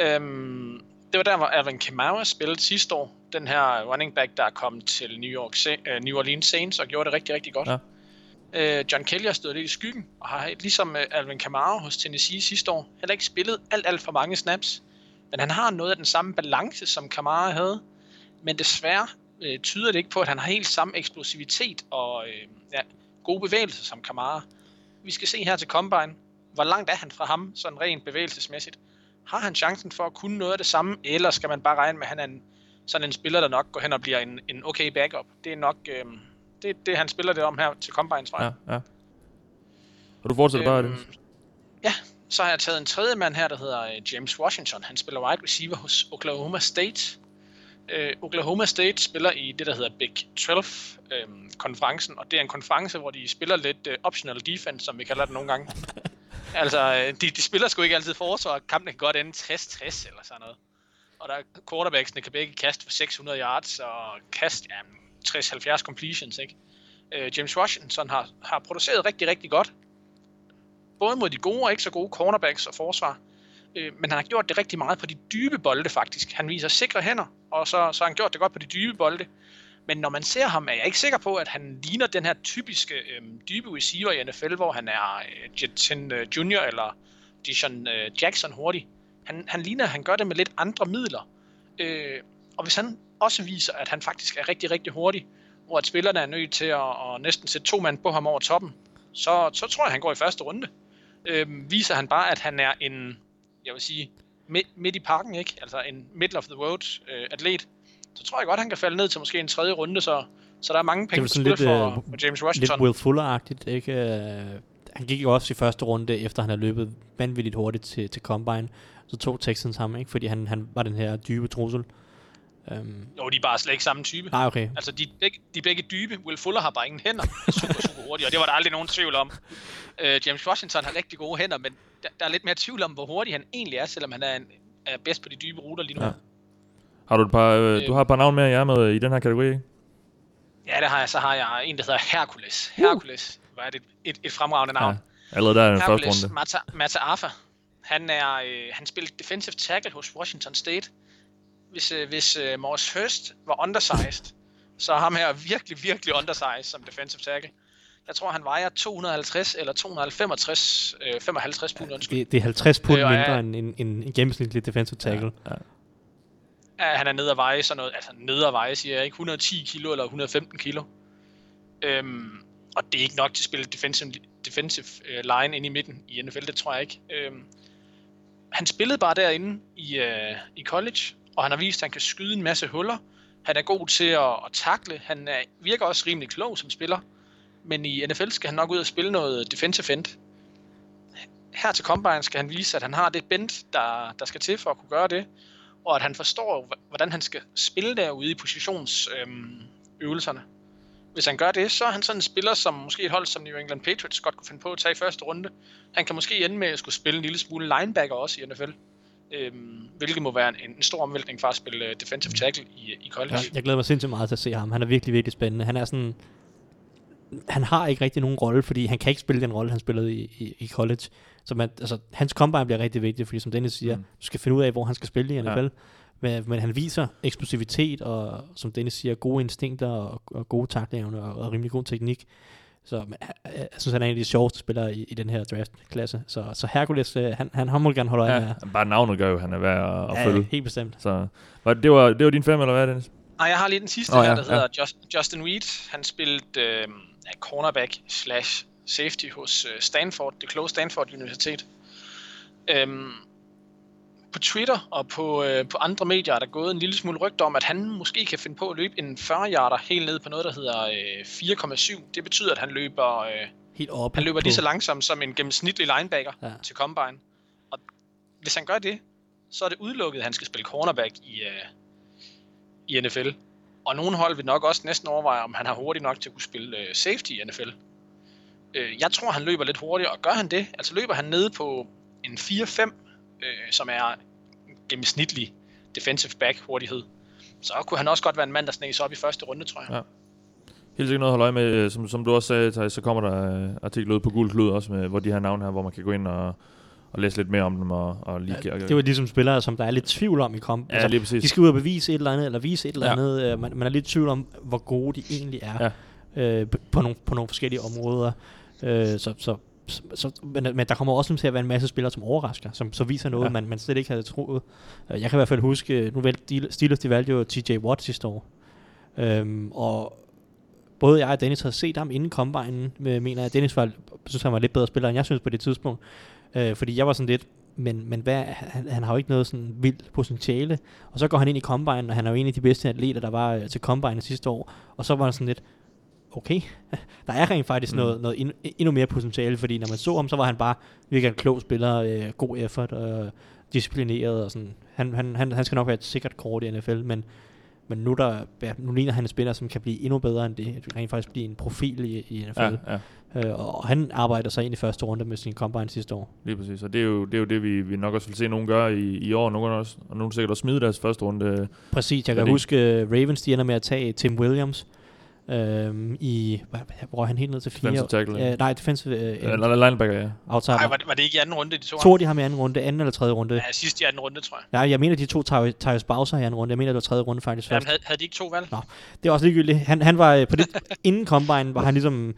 Øhm, det var der, hvor Alvin Kamara spillede sidste år. Den her running back, der er kommet til New, York, uh, New Orleans Saints og gjorde det rigtig, rigtig godt. Ja. Uh, John Kelly har stået lidt i skyggen, og har ligesom uh, Alvin Kamara hos Tennessee sidste år, heller ikke spillet alt, alt for mange snaps. Men han har noget af den samme balance, som Kamara havde. Men desværre uh, tyder det ikke på, at han har helt samme eksplosivitet og uh, ja, gode bevægelser som Kamara. Vi skal se her til Combine, hvor langt er han fra ham, sådan rent bevægelsesmæssigt har han chancen for at kunne noget af det samme, eller skal man bare regne med, at han er en, sådan en spiller, der nok går hen og bliver en, en okay backup? Det er nok øh, det, det, han spiller det om her til Combines vej. Ja, ja. Og du fortsætter øhm, bare det? Ja, så har jeg taget en tredje mand her, der hedder øh, James Washington. Han spiller wide receiver hos Oklahoma State. Uh, Oklahoma State spiller i det, der hedder Big 12-konferencen, øhm, uh, og det er en konference, hvor de spiller lidt uh, optional defense, som vi kalder det nogle gange. altså, de, de spiller sgu ikke altid forsvar. Kampen kan godt ende 60-60 eller sådan noget. Og der quarterbacksene kan begge kaste for 600 yards og kaste ja, 60-70 completions, ikke? Uh, James Washington har, har produceret rigtig, rigtig godt. Både mod de gode og ikke så gode cornerbacks og forsvar øh, men han har gjort det rigtig meget på de dybe bolde, faktisk. Han viser sikre hænder, og så, så har han gjort det godt på de dybe bolde. Men når man ser ham, er jeg ikke sikker på, at han ligner den her typiske øh, dybe receiver i NFL, hvor han er øh, Jetson øh, Junior eller Dijon øh, Jackson hurtig. Han, han ligner, at han gør det med lidt andre midler. Øh, og hvis han også viser, at han faktisk er rigtig, rigtig hurtig, hvor at spillerne er nødt til at, at næsten sætte to mand på ham over toppen, så, så tror jeg, at han går i første runde. Øh, viser han bare, at han er en, jeg vil sige, midt, midt i parken, ikke? Altså en middle of the road øh, atlet, så tror jeg godt, han kan falde ned til måske en tredje runde, så, så der er mange penge det lidt, for, uh, for James Washington. Lidt Will Fuller-agtigt, ikke? Uh, han gik jo også i første runde, efter han havde løbet vanvittigt hurtigt til, til Combine. Så tog Texans ham, ikke? Fordi han, han var den her dybe trussel. Um, jo, de er bare slet ikke samme type. Nej, okay. Altså, de, begge, de er begge dybe. Will Fuller har bare ingen hænder. Super, super hurtigt, og det var der aldrig nogen tvivl om. Uh, James Washington har rigtig gode hænder, men der, der er lidt mere tvivl om, hvor hurtig han egentlig er, selvom han er, en, er bedst på de dybe ruter lige nu. Ja. Har du et par, øh, du har et par navn med jer med i den her kategori, ikke? Ja, det har jeg. Så har jeg en, der hedder Hercules. Hercules. Hvad er det? Et, et fremragende navn. Ja. Allerede der er den første runde. Mata, Mata Arfa. Han, er, øh, han spillede defensive tackle hos Washington State. Hvis, øh, hvis øh, Morris Hurst var undersized, så er ham her virkelig, virkelig undersized som defensive tackle. Jeg tror, han vejer 250 eller 255, øh, 55 pund, undskyld. Det, det er 50 pund Øh, mindre end en, en, en gennemsnitlig defensive tackle. Ja, han er nede at veje sådan noget, altså nede at veje, siger jeg ikke, 110 kilo eller 115 kilo. Øhm, og det er ikke nok til at spille defensive, defensive øh, line ind i midten i NFL, det tror jeg ikke. Øhm, han spillede bare derinde i, øh, i college, og han har vist, at han kan skyde en masse huller. Han er god til at, at takle. Han er, virker også rimelig klog som spiller. Men i NFL skal han nok ud og spille noget defensive end. Her til Combine skal han vise, at han har det bend, der, der skal til for at kunne gøre det og at han forstår, hvordan han skal spille derude i positionsøvelserne. Øhm, Hvis han gør det, så er han sådan en spiller, som måske et hold som New England Patriots godt kunne finde på at tage i første runde. Han kan måske ende med at skulle spille en lille smule linebacker også i NFL. Øhm, hvilket må være en, en stor omvæltning for at spille øh, defensive tackle i, i college. Ja, jeg glæder mig sindssygt meget til at se ham. Han er virkelig, virkelig spændende. Han er sådan... Han har ikke rigtig nogen rolle, fordi han kan ikke spille den rolle, han spillede i, i, i college. Så man, altså, hans combine bliver rigtig vigtig, fordi som Dennis siger, mm. du skal finde ud af, hvor han skal spille i NFL. Ja. Men, men han viser eksplosivitet og, som Dennis siger, gode instinkter og, og gode takleevne og, og rimelig god teknik. Så men, jeg, jeg synes, han er en af de sjoveste spillere i, i den her draft-klasse. Så, så Hercules, øh, han, han, han må gerne holde øje med. Ja, bare navnet gør jo, han er værd at, at følge. helt bestemt. Så var, det, var, det var din fem, eller hvad, Dennis? Nej, jeg har lige den sidste oh, her, ja, der hedder Just, Justin Reed. Han spillede øh, ja, cornerback slash safety hos øh, Stanford, det kloge Stanford Universitet. Øhm, på Twitter og på, øh, på andre medier er der gået en lille smule rygte om, at han måske kan finde på at løbe en 40-yarder helt ned på noget, der hedder øh, 4,7. Det betyder, at han løber, øh, Helt op han løber lige så langsomt som en gennemsnitlig linebacker ja. til Combine. Og hvis han gør det, så er det udelukket, at han skal spille cornerback i, øh, i NFL. Og nogle hold vil nok også næsten overveje, om han har hurtigt nok til at kunne spille øh, safety i NFL. Øh, jeg tror, han løber lidt hurtigere, og gør han det, altså løber han nede på en 4-5, øh, som er gennemsnitlig defensive back hurtighed, så kunne han også godt være en mand, der sneger op i første runde, tror jeg. Ja. Helt sikkert noget at holde øje med. Øh, som, som du også sagde, så kommer der artikel artikler ud på Guld Klud også, med, hvor de her navne her, hvor man kan gå ind og, og læse lidt mere om dem. Og, og lige, Ja, det var ligesom spillere, som der er lidt tvivl om i komp. Ja, lige præcis. De skal ud og bevise et eller andet, eller vise et eller Ja. andet. Øh, Man, man er lidt tvivl om, hvor gode de egentlig er Ja. øh, på- nogle, på nogle forskellige områder. Øh, så, så, så, så, men, men der kommer også til at være en masse spillere, som overrasker, som så viser noget, Ja. ja. man, man slet ikke havde troet. Øh, Jeg kan i hvert fald huske, øh, nu valgte Steelers, de valgte jo TJ Watt sidste år. Øhm, og både jeg og Dennis havde set ham inden Combine, men mener jeg, Dennis var, synes, han var lidt bedre spiller, end jeg synes på det tidspunkt. Øh, fordi jeg var sådan lidt, men, men hvad, han, han har jo ikke noget sådan vildt potentiale. Og så går han ind i Combine, og han er jo en af de bedste atleter, der var øh, til Combine sidste år. Og så var han sådan lidt, okay, der er rent faktisk Mm. noget, noget endnu, endnu mere potentiale, fordi når man så ham, så var han bare virkelig en klog spiller, øh, god effort, og disciplineret og sådan. Han, han, han, han skal nok være et sikkert kort i NFL, men, men nu, der, ja, nu ligner han en spiller, som kan blive endnu bedre end det. Rent faktisk blive en profil i, i NFL. Ja, ja, Øh, og han arbejder sig ind i første runde med sin combine sidste år. lige præcis. Og det er jo det, er jo det vi, vi nok også vil se nogen gøre i, i år. Nogle også, og nogle sikkert også smide deres første runde. Præcis, jeg kan huske, uh, Ravens de ender med at tage Tim Williams øhm, i, hvad, hvor er han helt ned til fire? Defensive tackle. Uh, nej, defensive Eller linebacker, ja. outsider. Ej, var det, var det ikke i anden runde, de to? To de har med i anden runde, anden eller tredje runde. Ja, sidst i anden runde, tror jeg. Ja, jeg mener, de to Tyus Bowser i anden runde. Jeg mener, det var tredje runde faktisk Jamen, havde, havde de ikke to valg? Nå, det er også ligegyldigt. Han, han var øh, på det, inden Combine, var han ligesom,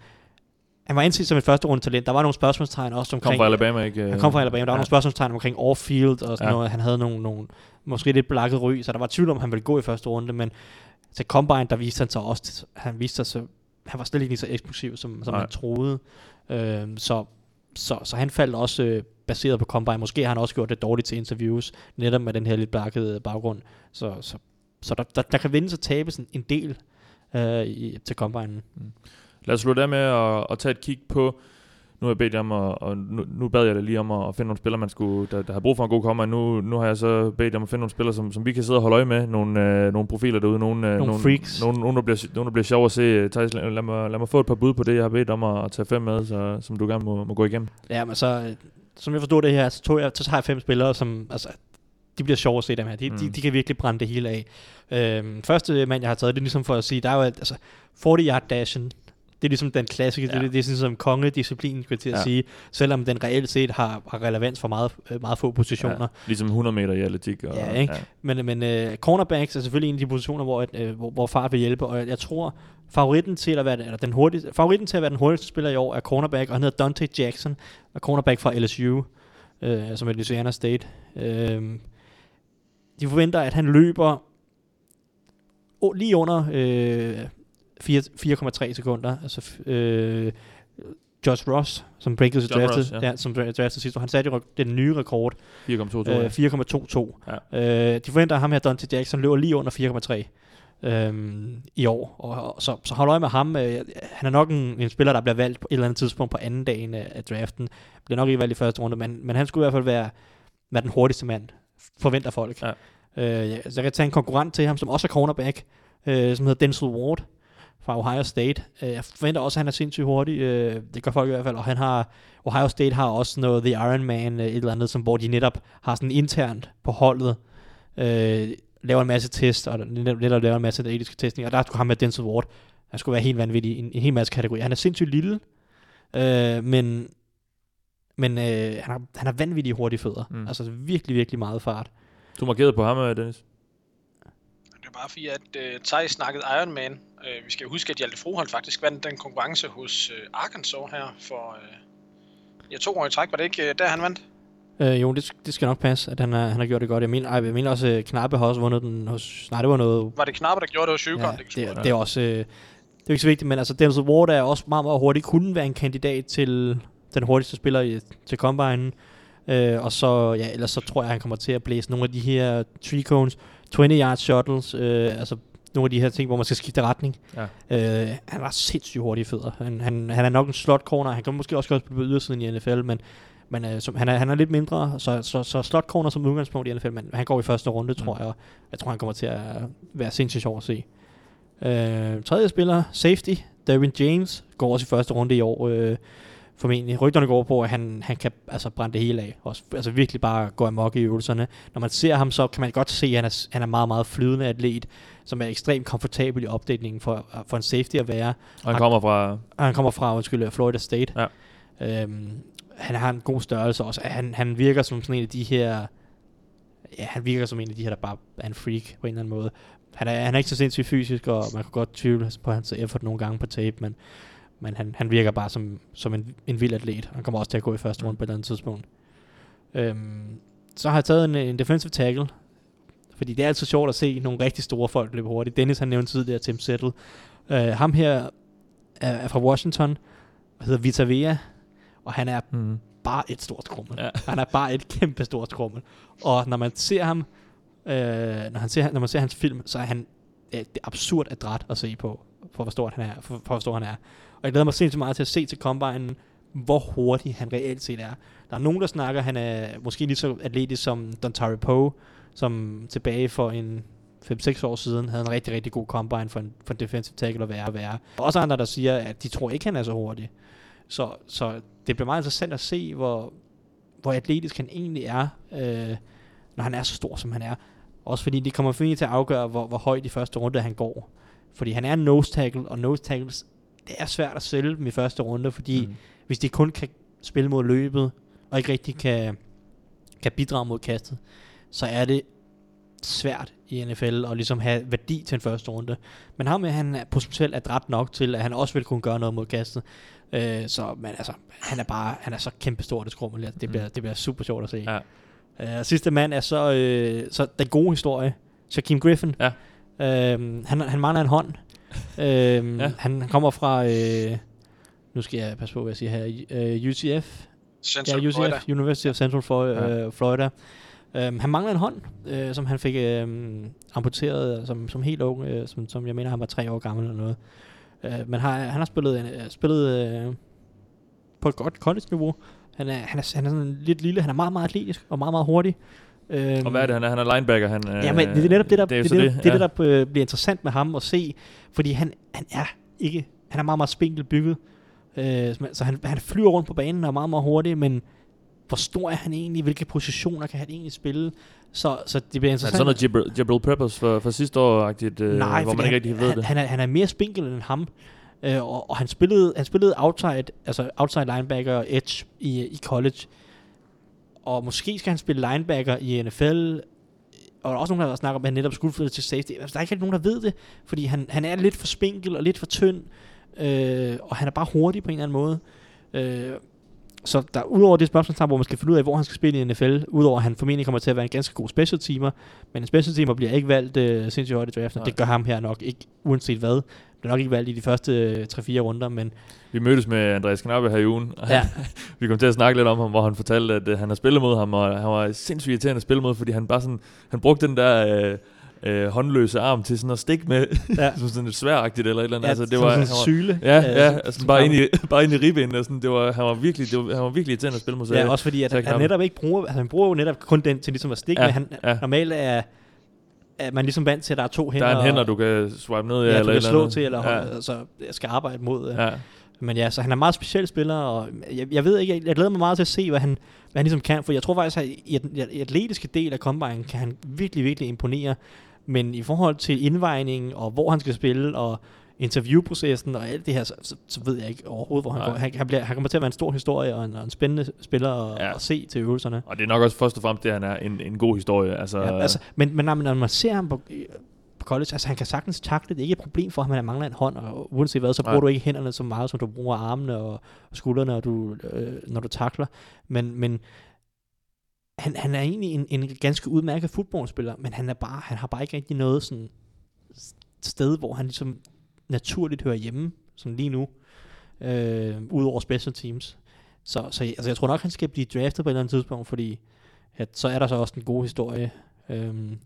han var anset som et første runde talent. Der var nogle spørgsmålstegn også Kom omkring, fra Alabama, ikke? han kom fra Alabama. Der var ja. nogle spørgsmålstegn omkring off-field og sådan Ja. noget. Han havde nogle, nogle måske lidt belakket ry, så der var tvivl om, han ville gå i første runde, men til Combine, der viste han sig også, han viste sig, så, han var slet ikke lige så eksplosiv, som, som Nej. man troede. Øhm, så, så, så han faldt også øh, baseret på Combine. Måske har han også gjort det dårligt til interviews, netop med den her lidt blakkede baggrund. Så, så, så der, der, der kan vindes og tabes en, en del øh, i, til Combine. Lad os slutte af med at, at tage et kig på, nu har jeg bedt jer om, at, og nu, nu bad jeg dig lige om at, at finde nogle spillere, man skulle, der, der har brug for en god kommer. Nu, nu har jeg så bedt jer om at finde nogle spillere, som, som vi kan sidde og holde øje med. Nogle, øh, nogle profiler derude, nogle, øh, nogle freaks. Nogle, nogle, der bliver, nogle, der bliver sjov at se. Thijs, lad, lad, mig, lad mig få et par bud på det, jeg har bedt om at, at tage fem med, så, som du gerne må, må gå igennem. Ja, men så, øh, som jeg forstod det her, så, tog jeg, så tager jeg fem spillere, som, altså, de bliver sjove at se dem her. De, mm. de, de kan virkelig brænde det hele af. Øhm, første mand, jeg har taget, det er ligesom for at sige, der er jo alt- altså 40 yard dashen, det er ligesom den klassiske, ja. Ja. det, det er sådan som kongedisciplin, skulle jeg til at ja. Ja. sige, selvom den reelt set har, har relevans for meget, øh, meget få positioner. Ja, ligesom 100 meter i atletik. Og, Ja, ikke? Men, men uh, cornerbacks er selvfølgelig en af de positioner, hvor, et, uh, hvor, hvor far vil hjælpe, og jeg, tror, favoritten til at være eller den hurtigste, favoritten til at være den hurtigste spiller i år er cornerback, og han hedder Dante Jackson, og cornerback fra LSU, uh, som er Louisiana State. Uh, de forventer, at han løber lige under uh, 4,3 sekunder. Altså, uh, Josh Ross, som breakede sig John drafted, Ross, ja. ja. som dra- drafted sidste år, han satte jo den nye rekord, 4,22. Øh, ja. 4,22. Ja. Øh, de forventer, at ham her, Dante Jackson, løber lige under 4,3 øhm, i år. Og, og så, så hold øje med ham. Øh, han er nok en, en spiller, der bliver valgt på et eller andet tidspunkt på anden dagen af, af draften. Bliver nok ikke valgt i første runde, men, men han skulle i hvert fald være, være den hurtigste mand, forventer folk. Ja. Øh, jeg, så jeg kan tage en konkurrent til ham, som også er cornerback, øh, som hedder Denzel Ward fra Ohio State. Øh, jeg forventer også, at han er sindssygt hurtig. Øh, det gør folk i hvert fald. Og han har, Ohio State har også noget The Iron Man, øh, et eller andet, som, hvor de netop har sådan internt på holdet, øh, laver en masse test, og netop, netop laver en masse atletiske testning, og der skulle ham med Denzel Ward. Han skulle være helt vanvittig i en, en hel masse kategorier. Han er sindssygt lille, øh, men, men øh, han, har, han har vanvittige hurtige fødder. Mm. Altså virkelig, virkelig meget fart. Du markerede på ham, øh, Dennis. Det er bare fordi, at uh, Thijs snakkede Iron Man. Uh, vi skal huske, at Hjalte Froholt faktisk vandt den konkurrence hos uh, Arkansas her for uh, ja, to år i træk. Var det ikke uh, der, han vandt? Øh, jo, det, det skal nok passe, at han, er, han har gjort det godt. Jeg mener, jeg mener også, at Knappe har også vundet den hos... Nej, det var noget Var det Knapper, der gjorde det hos Yukon? Ja, det, det, det, det er også... Øh, det er ikke så vigtigt, men altså Denzel Ward er også meget, meget hurtig. Kunne være en kandidat til den hurtigste spiller i, til Combine. Øh, og så, ja, ellers så tror jeg, han kommer til at blæse nogle af de her tree cones, 20 yard shuttles, øh, altså nogle af de her ting, hvor man skal skifte retning. Ja. Øh, han var sindssygt hurtig i fødder. Han, han, han er nok en slot corner. Han kan måske også godt spille på ydersiden i NFL, men, men øh, som, han, er, han er lidt mindre, så, så, så slot corner som udgangspunkt i NFL, men han går i første runde, Mm. tror jeg. Jeg tror, han kommer til at være sindssygt sjov at se. Øh, tredje spiller, safety, Derwin James, går også i første runde i år. Øh, formentlig. Rygterne går på, at han, han kan altså brænde det hele af. Også, altså virkelig bare gå amok i øvelserne. Når man ser ham, så kan man godt se, at han er, han er meget, meget flydende atlet, som er ekstremt komfortabel i opdækningen for, for en safety at være. Og han kommer fra... Han kommer fra, undskyld, Florida State. Ja. Øhm, han har en god størrelse også. Han, han virker som sådan en af de her... Ja, han virker som en af de her, der bare er en freak på en eller anden måde. Han er, han er ikke så sindssygt fysisk, og man kan godt tvivle på hans effort nogle gange på tape, men, men han, han virker bare som, som en, en vild atlet. Han kommer også til at gå i første runde på et eller andet tidspunkt. Øhm, så har jeg taget en, en defensive tackle, fordi det er altid sjovt at se nogle rigtig store folk løbe hurtigt. Dennis han nævnte tidligere Tim Settle. Uh, ham her er, er fra Washington, og hedder Vita Vea, og han er Mm. bare et stort skrummel. Ja. Han er bare et kæmpe stort skrummel. Og når man ser ham, øh, når, han ser, når man ser hans film, så er han øh, det er absurd adræt at se på, for hvor stor han er. For, for hvor stor han er. Jeg glæder mig sindssygt meget til at se til Combine, hvor hurtig han reelt set er. Der er nogen, der snakker, han er måske lige så atletisk som Dontari Poe, som tilbage for en 5-6 år siden havde en rigtig, rigtig god combine for en, for en defensive tackle at være. og være. Og også andre, der siger, at de tror ikke, han er så hurtig. Så, så det bliver meget interessant at se, hvor, hvor atletisk han egentlig er, øh, når han er så stor, som han er. Også fordi det kommer formentlig til at afgøre, hvor, hvor højt i første runde han går. Fordi han er en nose tackle, og nose tackles, det er svært at sælge dem i første runde, fordi mm. hvis de kun kan spille mod løbet, og ikke rigtig kan, kan bidrage mod kastet, så er det svært i NFL at ligesom have værdi til en første runde. Men ham, han er potentielt adræt nok til, at han også vil kunne gøre noget mod kastet. Øh, så, men altså, han er bare, han er så kæmpestor, det skrummel. Ja. Det, bliver, det bliver super sjovt at se. Ja. Øh, sidste mand er så, øh, så den gode historie. Shaquem Griffin. Ja. Øh, han, han mangler en hånd. Øh, Ja. han, kommer fra, øh, nu skal jeg passe på, hvad jeg siger her, øh, UCF. Central ja, UCF, Florida. University of Central Florida. Ja. Uh, Florida. Um, han mangler en hånd, uh, som han fik amputeret øh, som, som helt ung, uh, som, som jeg mener, han var tre år gammel eller noget. Uh, men har, han har spillet, uh, spillet uh, på et godt college-niveau. Han er, han, er, han er sådan lidt lille, han er meget, meget atletisk og meget, meget hurtig. Um, Og hvad er det, han er? Han er linebacker. Han, Ja, men det er netop det, der, det, er det, det, det, det, det, der øh, bliver interessant med ham at se, fordi han, han er ikke, han er meget, meget spinkelt bygget, øh, så han, han flyver rundt på banen og er meget, meget hurtig, men hvor stor er han egentlig, hvilke positioner kan han egentlig spille, så, så det bliver Er det interessant. sådan noget Jabril, Peppers for, for sidste år-agtigt, øh, Nej, hvor man ikke rigtig ved han, det? Han er, han er mere spinkel end ham. Øh, og, og han spillede, han spillede outside, altså outside linebacker og edge i, i college. Og måske skal han spille linebacker i NFL. Og der er også nogen, der har snakket om, at han netop skulle flytte til safety. Altså, der er ikke rigtig nogen, der ved det, fordi han, han er lidt for spinkel og lidt for tynd. Øh, og han er bare hurtig på en eller anden måde. Øh, så der, udover det spørgsmål, hvor man skal finde ud af, hvor han skal spille i NFL, udover at han formentlig kommer til at være en ganske god special teamer, men en special teamer bliver ikke valgt øh, sindssygt højt i draften. Det gør ham her nok ikke, uanset hvad. Bliver nok ikke valgt i de første øh, 3-4 runder, men Vi mødtes med Andreas Knappe her i ugen, og Ja. vi kom til at snakke lidt om ham, hvor han fortalte, at øh, han har spillet mod ham, og han var sindssygt irriterende at spille mod, fordi han bare sådan, han brugte den der øh, øh, håndløse arm til sådan at stikke med, Ja. som sådan et sværagtigt eller et eller andet. ja, altså, det var, sådan han en syle. Ja, øh, ja, som- altså bare ind i, bare ind i ribben, og sådan, det var, han var virkelig, det var, han var virkelig irriterende at spille mod. Ja, også fordi, at han Knappe. netop ikke bruger, altså han bruger jo netop kun den til ligesom at stikke Ja, med. Han, ja. Normalt er, er man ligesom vant til, at der er to der hænder. er en og- hænder, du kan swipe ned i, ja, eller du kan eller slå andet. til, eller ja. altså, skal arbejde mod. Ja. Ja. Men ja, så han er en meget speciel spiller, og jeg, jeg ved ikke, jeg, jeg glæder mig meget til at se, hvad han, hvad han ligesom kan, for jeg tror faktisk, at i den i den atletiske del af Combine kan han virkelig, virkelig imponere, men i forhold til indvejningen, og hvor han skal spille, og interviewprocessen og alt det her, så, så, så ved jeg ikke overhovedet, hvor han Nej. går. Han, han, bliver, han kommer til at være en stor historie, og en, og en spændende spiller at, Ja. at se til øvelserne. Og det er nok også først og fremmest det, han er en, en god historie. Altså, Ja, altså, men, men når, man, når man ser ham på, på college, altså han kan sagtens takle, det er ikke et problem for ham, at han mangler en hånd, og uanset hvad, så bruger Nej. du ikke hænderne så meget, som du bruger armene og, og skuldrene, og du, øh, når du takler. Men, men han, han er egentlig en, en ganske udmærket fodboldspiller, men han, er bare, han har bare ikke rigtig noget sådan sted, hvor han ligesom naturligt hører hjemme, sådan lige nu, øh, udover special teams. Så, så altså, jeg tror nok, han skal blive draftet på et eller andet tidspunkt, fordi at, så er der så også en god historie. Øhm,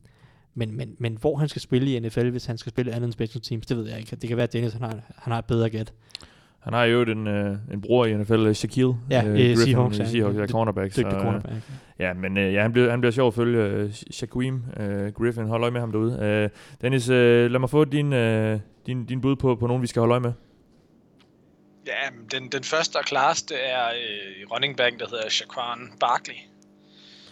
men, men, men hvor han skal spille i NFL, hvis han skal spille andet end special teams, det ved jeg ikke. Det kan være, at Dennis han har, han har et bedre gæt. Han har jo en, øh, en bror i NFL, Shaquille. Ja, øh, i Griffin Seahawks, i ja. Seahawks, ja, cornerback. Dygtig cornerback. Ja, men øh, ja, han, bliver, han bliver sjov at følge. Øh, Shaquem øh, Griffin, hold øje med ham derude. Øh, Dennis, øh, lad mig få din, øh, din, din bud på, på nogen, vi skal holde øje med. Ja, men den, den første og klareste er øh, running back, der hedder Shaquan Barkley.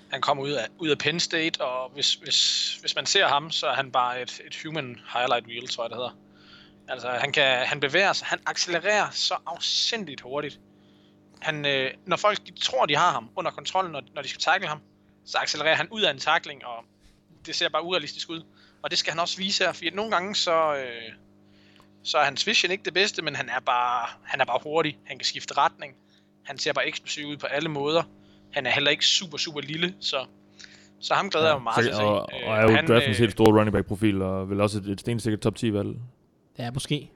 Han kommer ud af, ud af Penn State, og hvis, hvis, hvis man ser ham, så er han bare et, et human highlight reel, tror jeg, det hedder. Altså, han, kan, han bevæger sig, han accelererer så afsindigt hurtigt. Han, øh, når folk de tror, de har ham under kontrol, når, når de skal tackle ham, så accelererer han ud af en tackling, og det ser bare urealistisk ud. Og det skal han også vise her, fordi nogle gange så, øh, så er hans vision ikke det bedste, men han er bare, han er bare hurtig. Han kan skifte retning. Han ser bare eksplosiv ud på alle måder. Han er heller ikke super, super lille, så, så ham glæder ja, jeg mig meget til at se. og, Øh, og er jo han, draftens øh, helt store running back profil, og vel også et, et stensikkert top 10 valg. Ja, måske.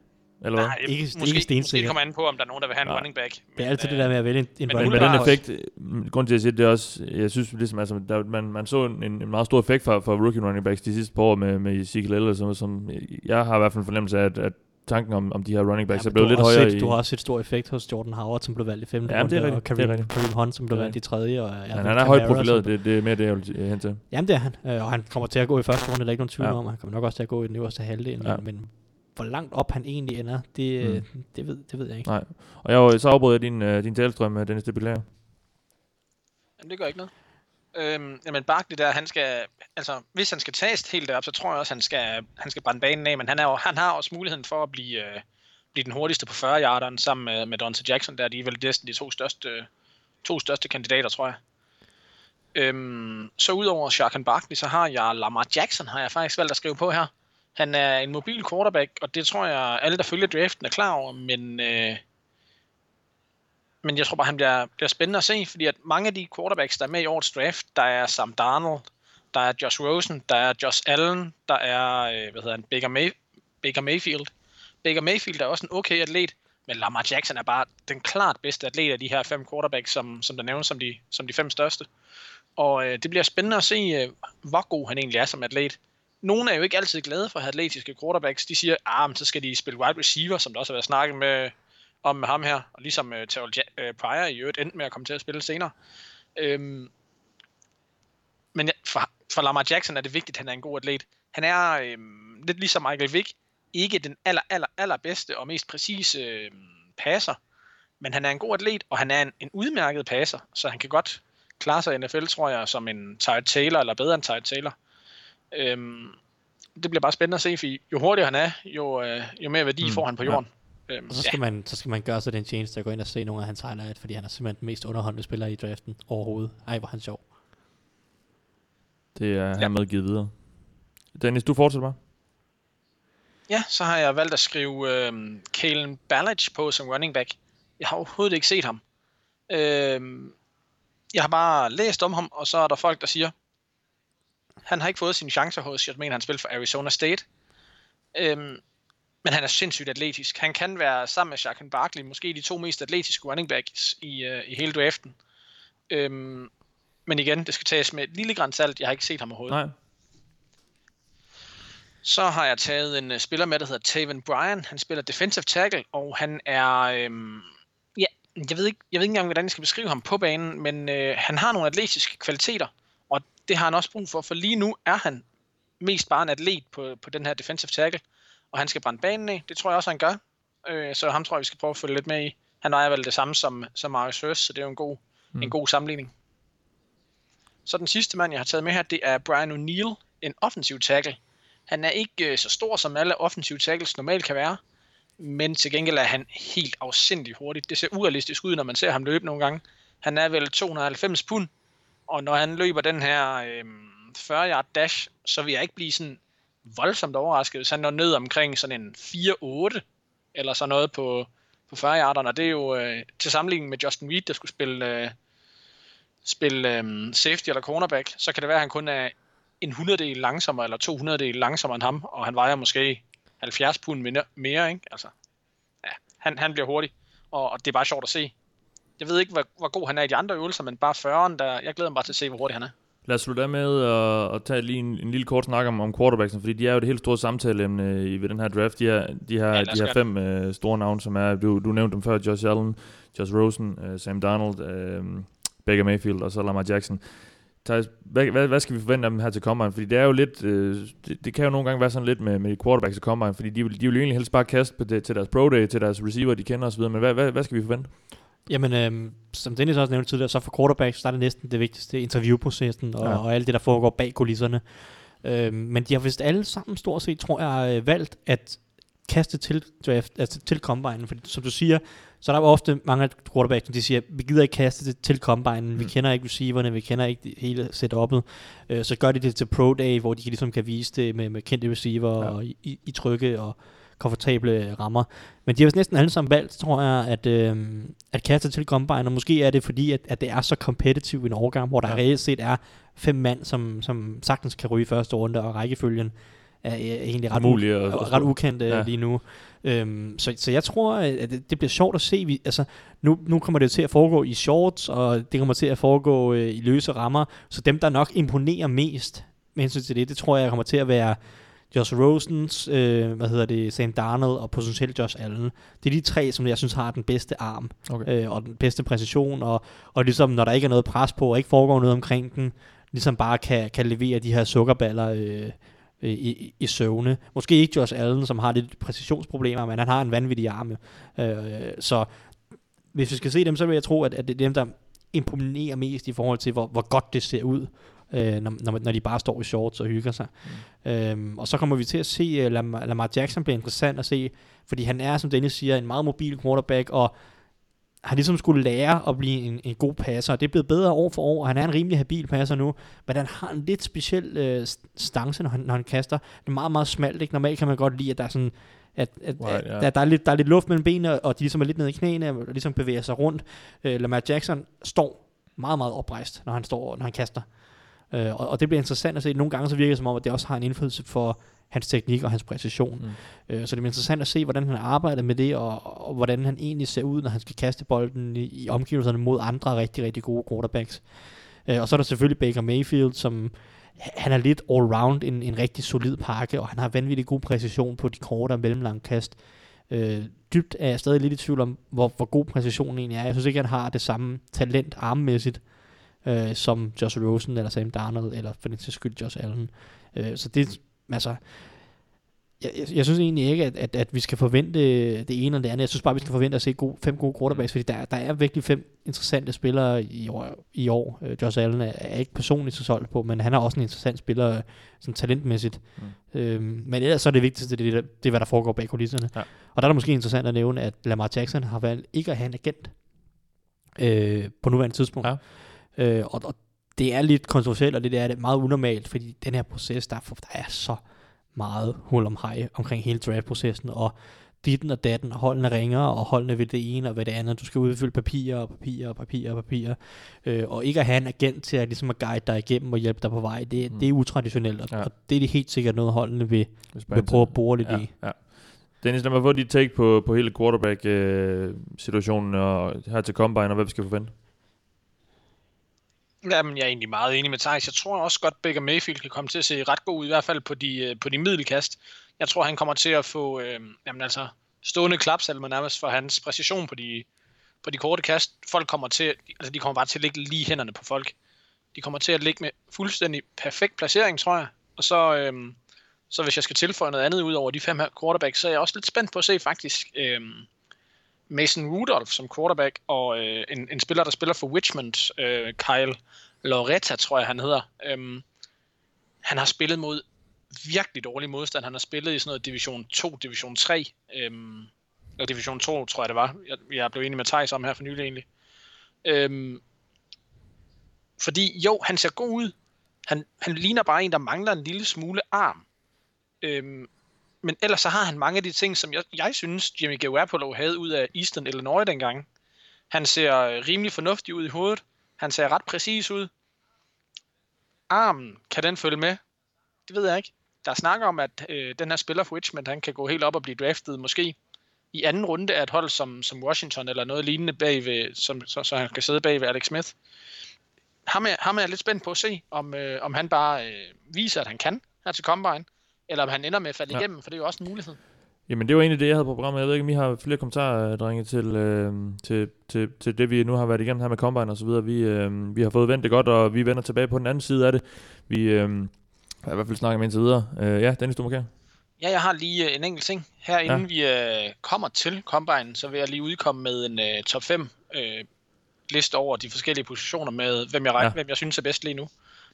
Eller hvad? Nej, Ikke- ikke, ikke måske, måske stensikker. det kommer an på, om der er nogen, der vil have en Nej. running back. Det er altid øh, det der med at vælge en, en men Men running med back den umiddelbart- effekt, grund til at sige det, det er også, jeg synes ligesom, altså, der, man, man så en, en meget stor effekt fra, fra rookie running backs de sidste par år med, med Ezekiel Elliott, som, som jeg har i hvert fald en fornemmelse af, at, at tanken om, om de her running backs Ja, er men blevet lidt højere set, i... Du har også set stor effekt hos Jordan Howard, som blev valgt i femte Ja, men det er runde, rigtigt, og det er Kareem, rigtigt. Kareem Hunt, som blev valgt i tredje. Og, ja, men Alvin han er højt profileret, som- det, det er mere det, jeg vil hen til. Jamen det er han, øh, og han kommer til at gå i første runde, der er ikke nogen tvivl Ja. om. Han kommer nok også til at gå i den øverste halvdel, Ja. men, men hvor langt op han egentlig ender, det, Mm. mm. det, ved, det ved jeg ikke. Nej. Og jeg, så afbryder jeg din, uh, din talestrøm, øh, Dennis, det beklager. Jamen, det gør ikke noget. Øhm, jamen, Barkley der, han skal, altså, hvis han skal tages helt derop, så tror jeg også, han skal, han skal brænde banen af, men han, er jo, han har også muligheden for at blive, øh, blive den hurtigste på 40 yarderen sammen med, med Dante Jackson, der de er vel næsten de to største, to største kandidater, tror jeg. Øhm, så udover Sharkan Barkley, så har jeg Lamar Jackson, har jeg faktisk valgt at skrive på her. Han er en mobil quarterback, og det tror jeg, alle, der følger draften, er klar over, men, øh, men jeg tror bare, han bliver, bliver spændende at se, fordi at mange af de quarterbacks, der er med i årets draft, der er Sam Darnold, der er Josh Rosen, der er Josh Allen, der er, øh, hvad hedder han, Baker, May, Baker Mayfield. Baker Mayfield er også en okay atlet, men Lamar Jackson er bare den klart bedste atlet af de her fem quarterbacks, som, som der nævnes som de, som de fem største. Og øh, det bliver spændende at se, øh, hvor god han egentlig er som atlet. Nogle er jo ikke altid glade for at have atletiske quarterbacks. De siger, ah, men så skal de spille wide receiver, som der også har været snakket med, om med ham her. Og ligesom uh, Terrell ja- uh, Pryor i øvrigt endte med at komme til at spille senere. Øhm, men ja, for, for Lamar Jackson er det vigtigt, at han er en god atlet. Han er øhm, lidt ligesom Michael Vick, ikke den aller, aller, aller bedste og mest præcise øhm, passer, men han er en god atlet, og han er en, en udmærket passer, så han kan godt klare sig i NFL, tror jeg, som en Tyrod Taylor, eller bedre end Tyrod Taylor. Øhm, det bliver bare spændende at se, for jo hurtigere han er, jo, øh, jo mere værdi mm, får han på jorden. Ja. Øhm, Og så skal, ja. man, så skal man gøre sig den tjeneste at gå ind og se nogle af hans highlights, fordi han er simpelthen den mest underholdende spiller i draften overhovedet. Ej, hvor er han sjov. Det er ja. med givet videre. Dennis, du fortsætter bare. Ja, så har jeg valgt at skrive øh, Kalen Ballage på som running back. Jeg har overhovedet ikke set ham. Øh, jeg har bare læst om ham, og så er der folk, der siger, han har ikke fået sine chancer hos, jeg mener, han spiller for Arizona State. Øh, men han er sindssygt atletisk. Han kan være sammen med Shaquan Barkley, måske de to mest atletiske running backs i, øh, i hele draften. Øh, men igen, det skal tages med et lille græns salt. Jeg har ikke set ham overhovedet. Nej. Så har jeg taget en uh, spiller med, der hedder Taven Bryan. Han spiller defensive tackle, og han er... Øhm, ja, jeg ved, ikke, jeg ved ikke engang, hvordan jeg skal beskrive ham på banen, men øh, han har nogle atletiske kvaliteter, det har han også brug for, for lige nu er han mest bare en atlet på, på den her defensive tackle, og han skal brænde banen af. Det tror jeg også, han gør. Øh, så ham tror jeg, vi skal prøve at følge lidt med i. Han ejer vel det samme som, som Marius Hurst, så det er jo en god, mm. en god sammenligning. Så den sidste mand, jeg har taget med her, det er Brian O'Neill, en offensiv tackle. Han er ikke øh, så stor, som alle offensive tackles normalt kan være, men til gengæld er han helt afsindig hurtigt. Det ser urealistisk ud, når man ser ham løbe nogle gange. Han er vel 290 pund, og når han løber den her øh, 40-yard dash, så vil jeg ikke blive sådan voldsomt overrasket, hvis han når ned omkring sådan en 4-8, eller sådan noget på, på 40 yarderne, og det er jo øh, til sammenligning med Justin Reed, der skulle spille, øh, spille øh, safety eller cornerback, så kan det være, at han kun er en 100 langsommere, eller 200 del langsommere end ham, og han vejer måske 70 pund mere, mere ikke? Altså, ja, han, han bliver hurtig, og, og det er bare sjovt at se. Jeg ved ikke, hvor, hvor god han er i de andre øvelser, men bare 40'eren, der, jeg glæder mig bare til at se, hvor hurtig han er. Lad os slutte af med at, at tage lige en, en lille kort snak om, om quarterbacksen, fordi de er jo det helt store samtaleemne i ved den her draft. De har, de har, ja, de har fem uh, store navne, som er, du, du nævnte dem før, Josh Allen, Josh Rosen, uh, Sam Donald, uh, Baker Mayfield og så Lamar Jackson. Thijs, hvad, hvad, hvad skal vi forvente af dem her til Combine? Fordi det er jo lidt, øh, det, det kan jo nogle gange være sådan lidt med, med quarterbacks til Combine, fordi de, de vil jo egentlig helst bare kaste på det, til deres pro day, til deres receiver, de kender osv., men hvad, hvad, hvad skal vi forvente? Jamen, øh, som Dennis også nævnte tidligere, så for quarterbacks, der er det næsten det vigtigste, interviewprocessen og, ja. og alt det, der foregår bag kulisserne. Øh, men de har vist alle sammen stort set, tror jeg, øh, valgt at kaste til draft, altså til combine, for som du siger, så er der jo ofte mange quarterbacks, de siger, vi gider ikke kaste det til combine, mm. vi kender ikke receiverne, vi kender ikke hele setup'et, øh, så gør de det til pro day, hvor de ligesom kan vise det med, med kendte receiver ja. og i, i trygge og komfortable rammer. Men de har næsten alle sammen valgt, tror jeg, at, øh, at kaste til combine, og måske er det fordi, at, at det er så kompetitivt en overgang, hvor der ja. reelt set er fem mand, som, som sagtens kan ryge første runde, og rækkefølgen er, er egentlig ret, Mulige u- ret ukendt ja. lige nu. Øhm, så, så jeg tror, at det, det bliver sjovt at se. Vi, altså, nu, nu kommer det til at foregå i shorts, og det kommer til at foregå øh, i løse rammer. Så dem, der nok imponerer mest med hensyn til det, det tror jeg kommer til at være Josh Rosens, øh, hvad hedder det, Sam Darnold og potentielt Josh Allen. Det er de tre, som jeg synes har den bedste arm Okay. øh, og den bedste præcision, og, og ligesom når der ikke er noget pres på, og ikke foregår noget omkring den, ligesom bare kan, kan levere de her sukkerballer øh, øh, i, i søvne. Måske ikke Josh Allen, som har lidt præcisionsproblemer, men han har en vanvittig arm. Øh, så hvis vi skal se dem, så vil jeg tro, at, at det er dem, der imponerer mest i forhold til, hvor, hvor godt det ser ud, øh, når, når, når de bare står i shorts og hygger sig. Mm. Øhm, og så kommer vi til at se, uh, Lamar, Lamar Jackson bliver interessant at se, fordi han er, som Dennis siger, en meget mobil quarterback, og han ligesom skulle lære at blive en, en god passer, og det er blevet bedre år for år, og han er en rimelig habil passer nu, men han har en lidt speciel øh, stance, når han, når han kaster. Det er meget, meget smalt, ikke? Normalt kan man godt lide, at der er sådan, at, at, Right, at ja. der, der, er lidt, der er lidt luft mellem benene, og de ligesom er lidt nede i knæene, og ligesom bevæger sig rundt. Øh, Lamar Jackson står meget, meget oprejst, når han står, når han kaster. Øh, og, og det bliver interessant at se. Nogle gange så virker det som om, at det også har en indflydelse for hans teknik og hans præcision. Mm. Øh, så det bliver interessant at se, hvordan han arbejder med det, og, og hvordan han egentlig ser ud, når han skal kaste bolden i, i omgivelserne mod andre rigtig, rigtig gode quarterbacks. Øh, og så er der selvfølgelig Baker Mayfield, som han er lidt all-round en, en rigtig solid pakke, og han har vanvittig god præcision på de korte og mellemlange kast. Øh, dybt er jeg stadig lidt i tvivl om, hvor, hvor god præcisionen egentlig er. Jeg synes ikke, han har det samme talent armmæssigt, øh, som Josh Rosen eller Sam Darnold, eller for den sags skyld Josh Allen. Øh, så det, altså, jeg, jeg, jeg synes egentlig ikke, at, at, at vi skal forvente det ene eller det andet. Jeg synes bare, vi skal forvente at se gode, fem gode quarterbacks, fordi der, der er virkelig fem interessante spillere i år. I år. Øh, Josh Allen er, er ikke personligt så solgt på, men han er også en interessant spiller, øh, sådan talentmæssigt. Mm. Øhm, men ellers så er det vigtigste, det, det, det er, hvad der foregår bag kulisserne. Ja. Og der er det måske interessant at nævne, at Lamar Jackson har valgt ikke at have en agent øh, på nuværende tidspunkt. Ja. Øh, og, og det er lidt kontroversielt, og det er det meget unormalt, fordi den her proces, der er, for, der er så meget hul om hej omkring hele draftprocessen, og ditten og datten, holdene ringer, og holdene ved det ene og ved det andet. Du skal udfylde papirer og papirer og papirer og papirer. Øh, og ikke at have en agent til at, ligesom at guide dig igennem og hjælpe dig på vej, det, mm. det er utraditionelt, og, Ja. og det er det helt sikkert noget, holdene vil, vil prøve at bore lidt ja, i. Ja. Dennis, lad mig få dit take på, på hele quarterback-situationen og her til Combine, og hvad vi skal forvente. Jamen, jeg er egentlig meget enig med Thijs. Jeg tror også godt, Baker Mayfield kan komme til at se ret god ud, i hvert fald på de, øh, på de middelkast. Jeg tror, han kommer til at få øh, jamen, altså, stående klapsalmer nærmest for hans præcision på de, på de korte kast. Folk kommer til, altså, de kommer bare til at ligge lige hænderne på folk. De kommer til at ligge med fuldstændig perfekt placering, tror jeg. Og så, øh, så hvis jeg skal tilføje noget andet ud over de fem her quarterbacks, så er jeg også lidt spændt på at se faktisk øh, Mason Rudolph som quarterback, og øh, en, en spiller, der spiller for Richmond, øh, Kyle Loretta, tror jeg han hedder. Øhm, han har spillet mod virkelig dårlig modstand. Han har spillet i sådan noget Division 2, Division 3, øhm, eller Division 2, tror jeg det var. Jeg, jeg blev enig med Thijs om her for nylig egentlig. Øhm, fordi jo, han ser god ud. Han, han ligner bare en, der mangler en lille smule arm. Øhm, men ellers så har han mange af de ting, som jeg, jeg synes, Jimmy Garoppolo havde ud af Eastern Illinois dengang. Han ser øh, rimelig fornuftig ud i hovedet. Han ser ret præcis ud. Armen, kan den følge med? Det ved jeg ikke. Der snakker om, at øh, den her spiller for Richmond, han kan gå helt op og blive draftet måske i anden runde af et hold som, som Washington eller noget lignende bagved, som, så, så han kan sidde bag ved Alex Smith. Ham er, ham er jeg lidt spændt på at se, om, øh, om han bare øh, viser, at han kan her til Combine, eller om han ender med at falde Ja. ja. igennem, for det er jo også en mulighed. Jamen, det var egentlig det, jeg havde på programmet. Jeg ved ikke, om I har flere kommentarer, drenge, til, øh, til, til, til det, vi nu har været igennem her med Combine og så videre. Vi, øh, vi har fået vendt det godt, og vi vender tilbage på den anden side af det. Vi øh, har i hvert fald snakket med indtil videre. Øh, ja, Dennis, du må kære. Ja, jeg har lige øh, en enkelt ting. Her Ja. inden vi øh, kommer til Combine, så vil jeg lige udkomme med en øh, top 5 øh, liste over de forskellige positioner med, hvem jeg, regner, Ja. ja. hvem jeg synes er bedst lige nu.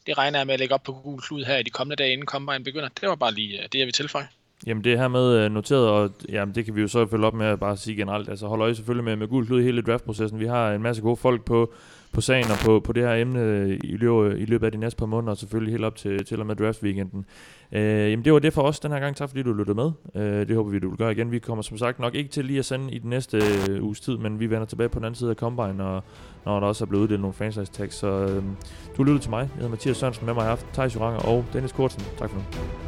Det regner jeg med at lægge op på Google Klud her i de kommende dage, inden Combine begynder. Det var bare lige øh, det, jeg vil tilføje. Jamen, det er hermed øh, noteret, og jamen, det kan vi jo så følge op med at bare sige generelt. Altså, hold øje selvfølgelig med, med gul klud i hele draftprocessen. Vi har en masse gode folk på, på sagen og på, på det her emne øh, i løbet, øh, i løbet af de næste par måneder, og selvfølgelig helt op til, til og med draft-weekenden. Øh, jamen, det var det for os den her gang. Tak fordi du lyttede med. Øh, det håber vi, du vil gøre igen. Vi kommer som sagt nok ikke til lige at sende i den næste øh, uges tid, men vi vender tilbage på den anden side af Combine, og når der også er blevet uddelt nogle franchise tags. Så øh, du lyttede til mig. Jeg hedder Mathias Sørensen. Med mig har haft Thijs Joranger og Dennis Kortsen. Tak for nu.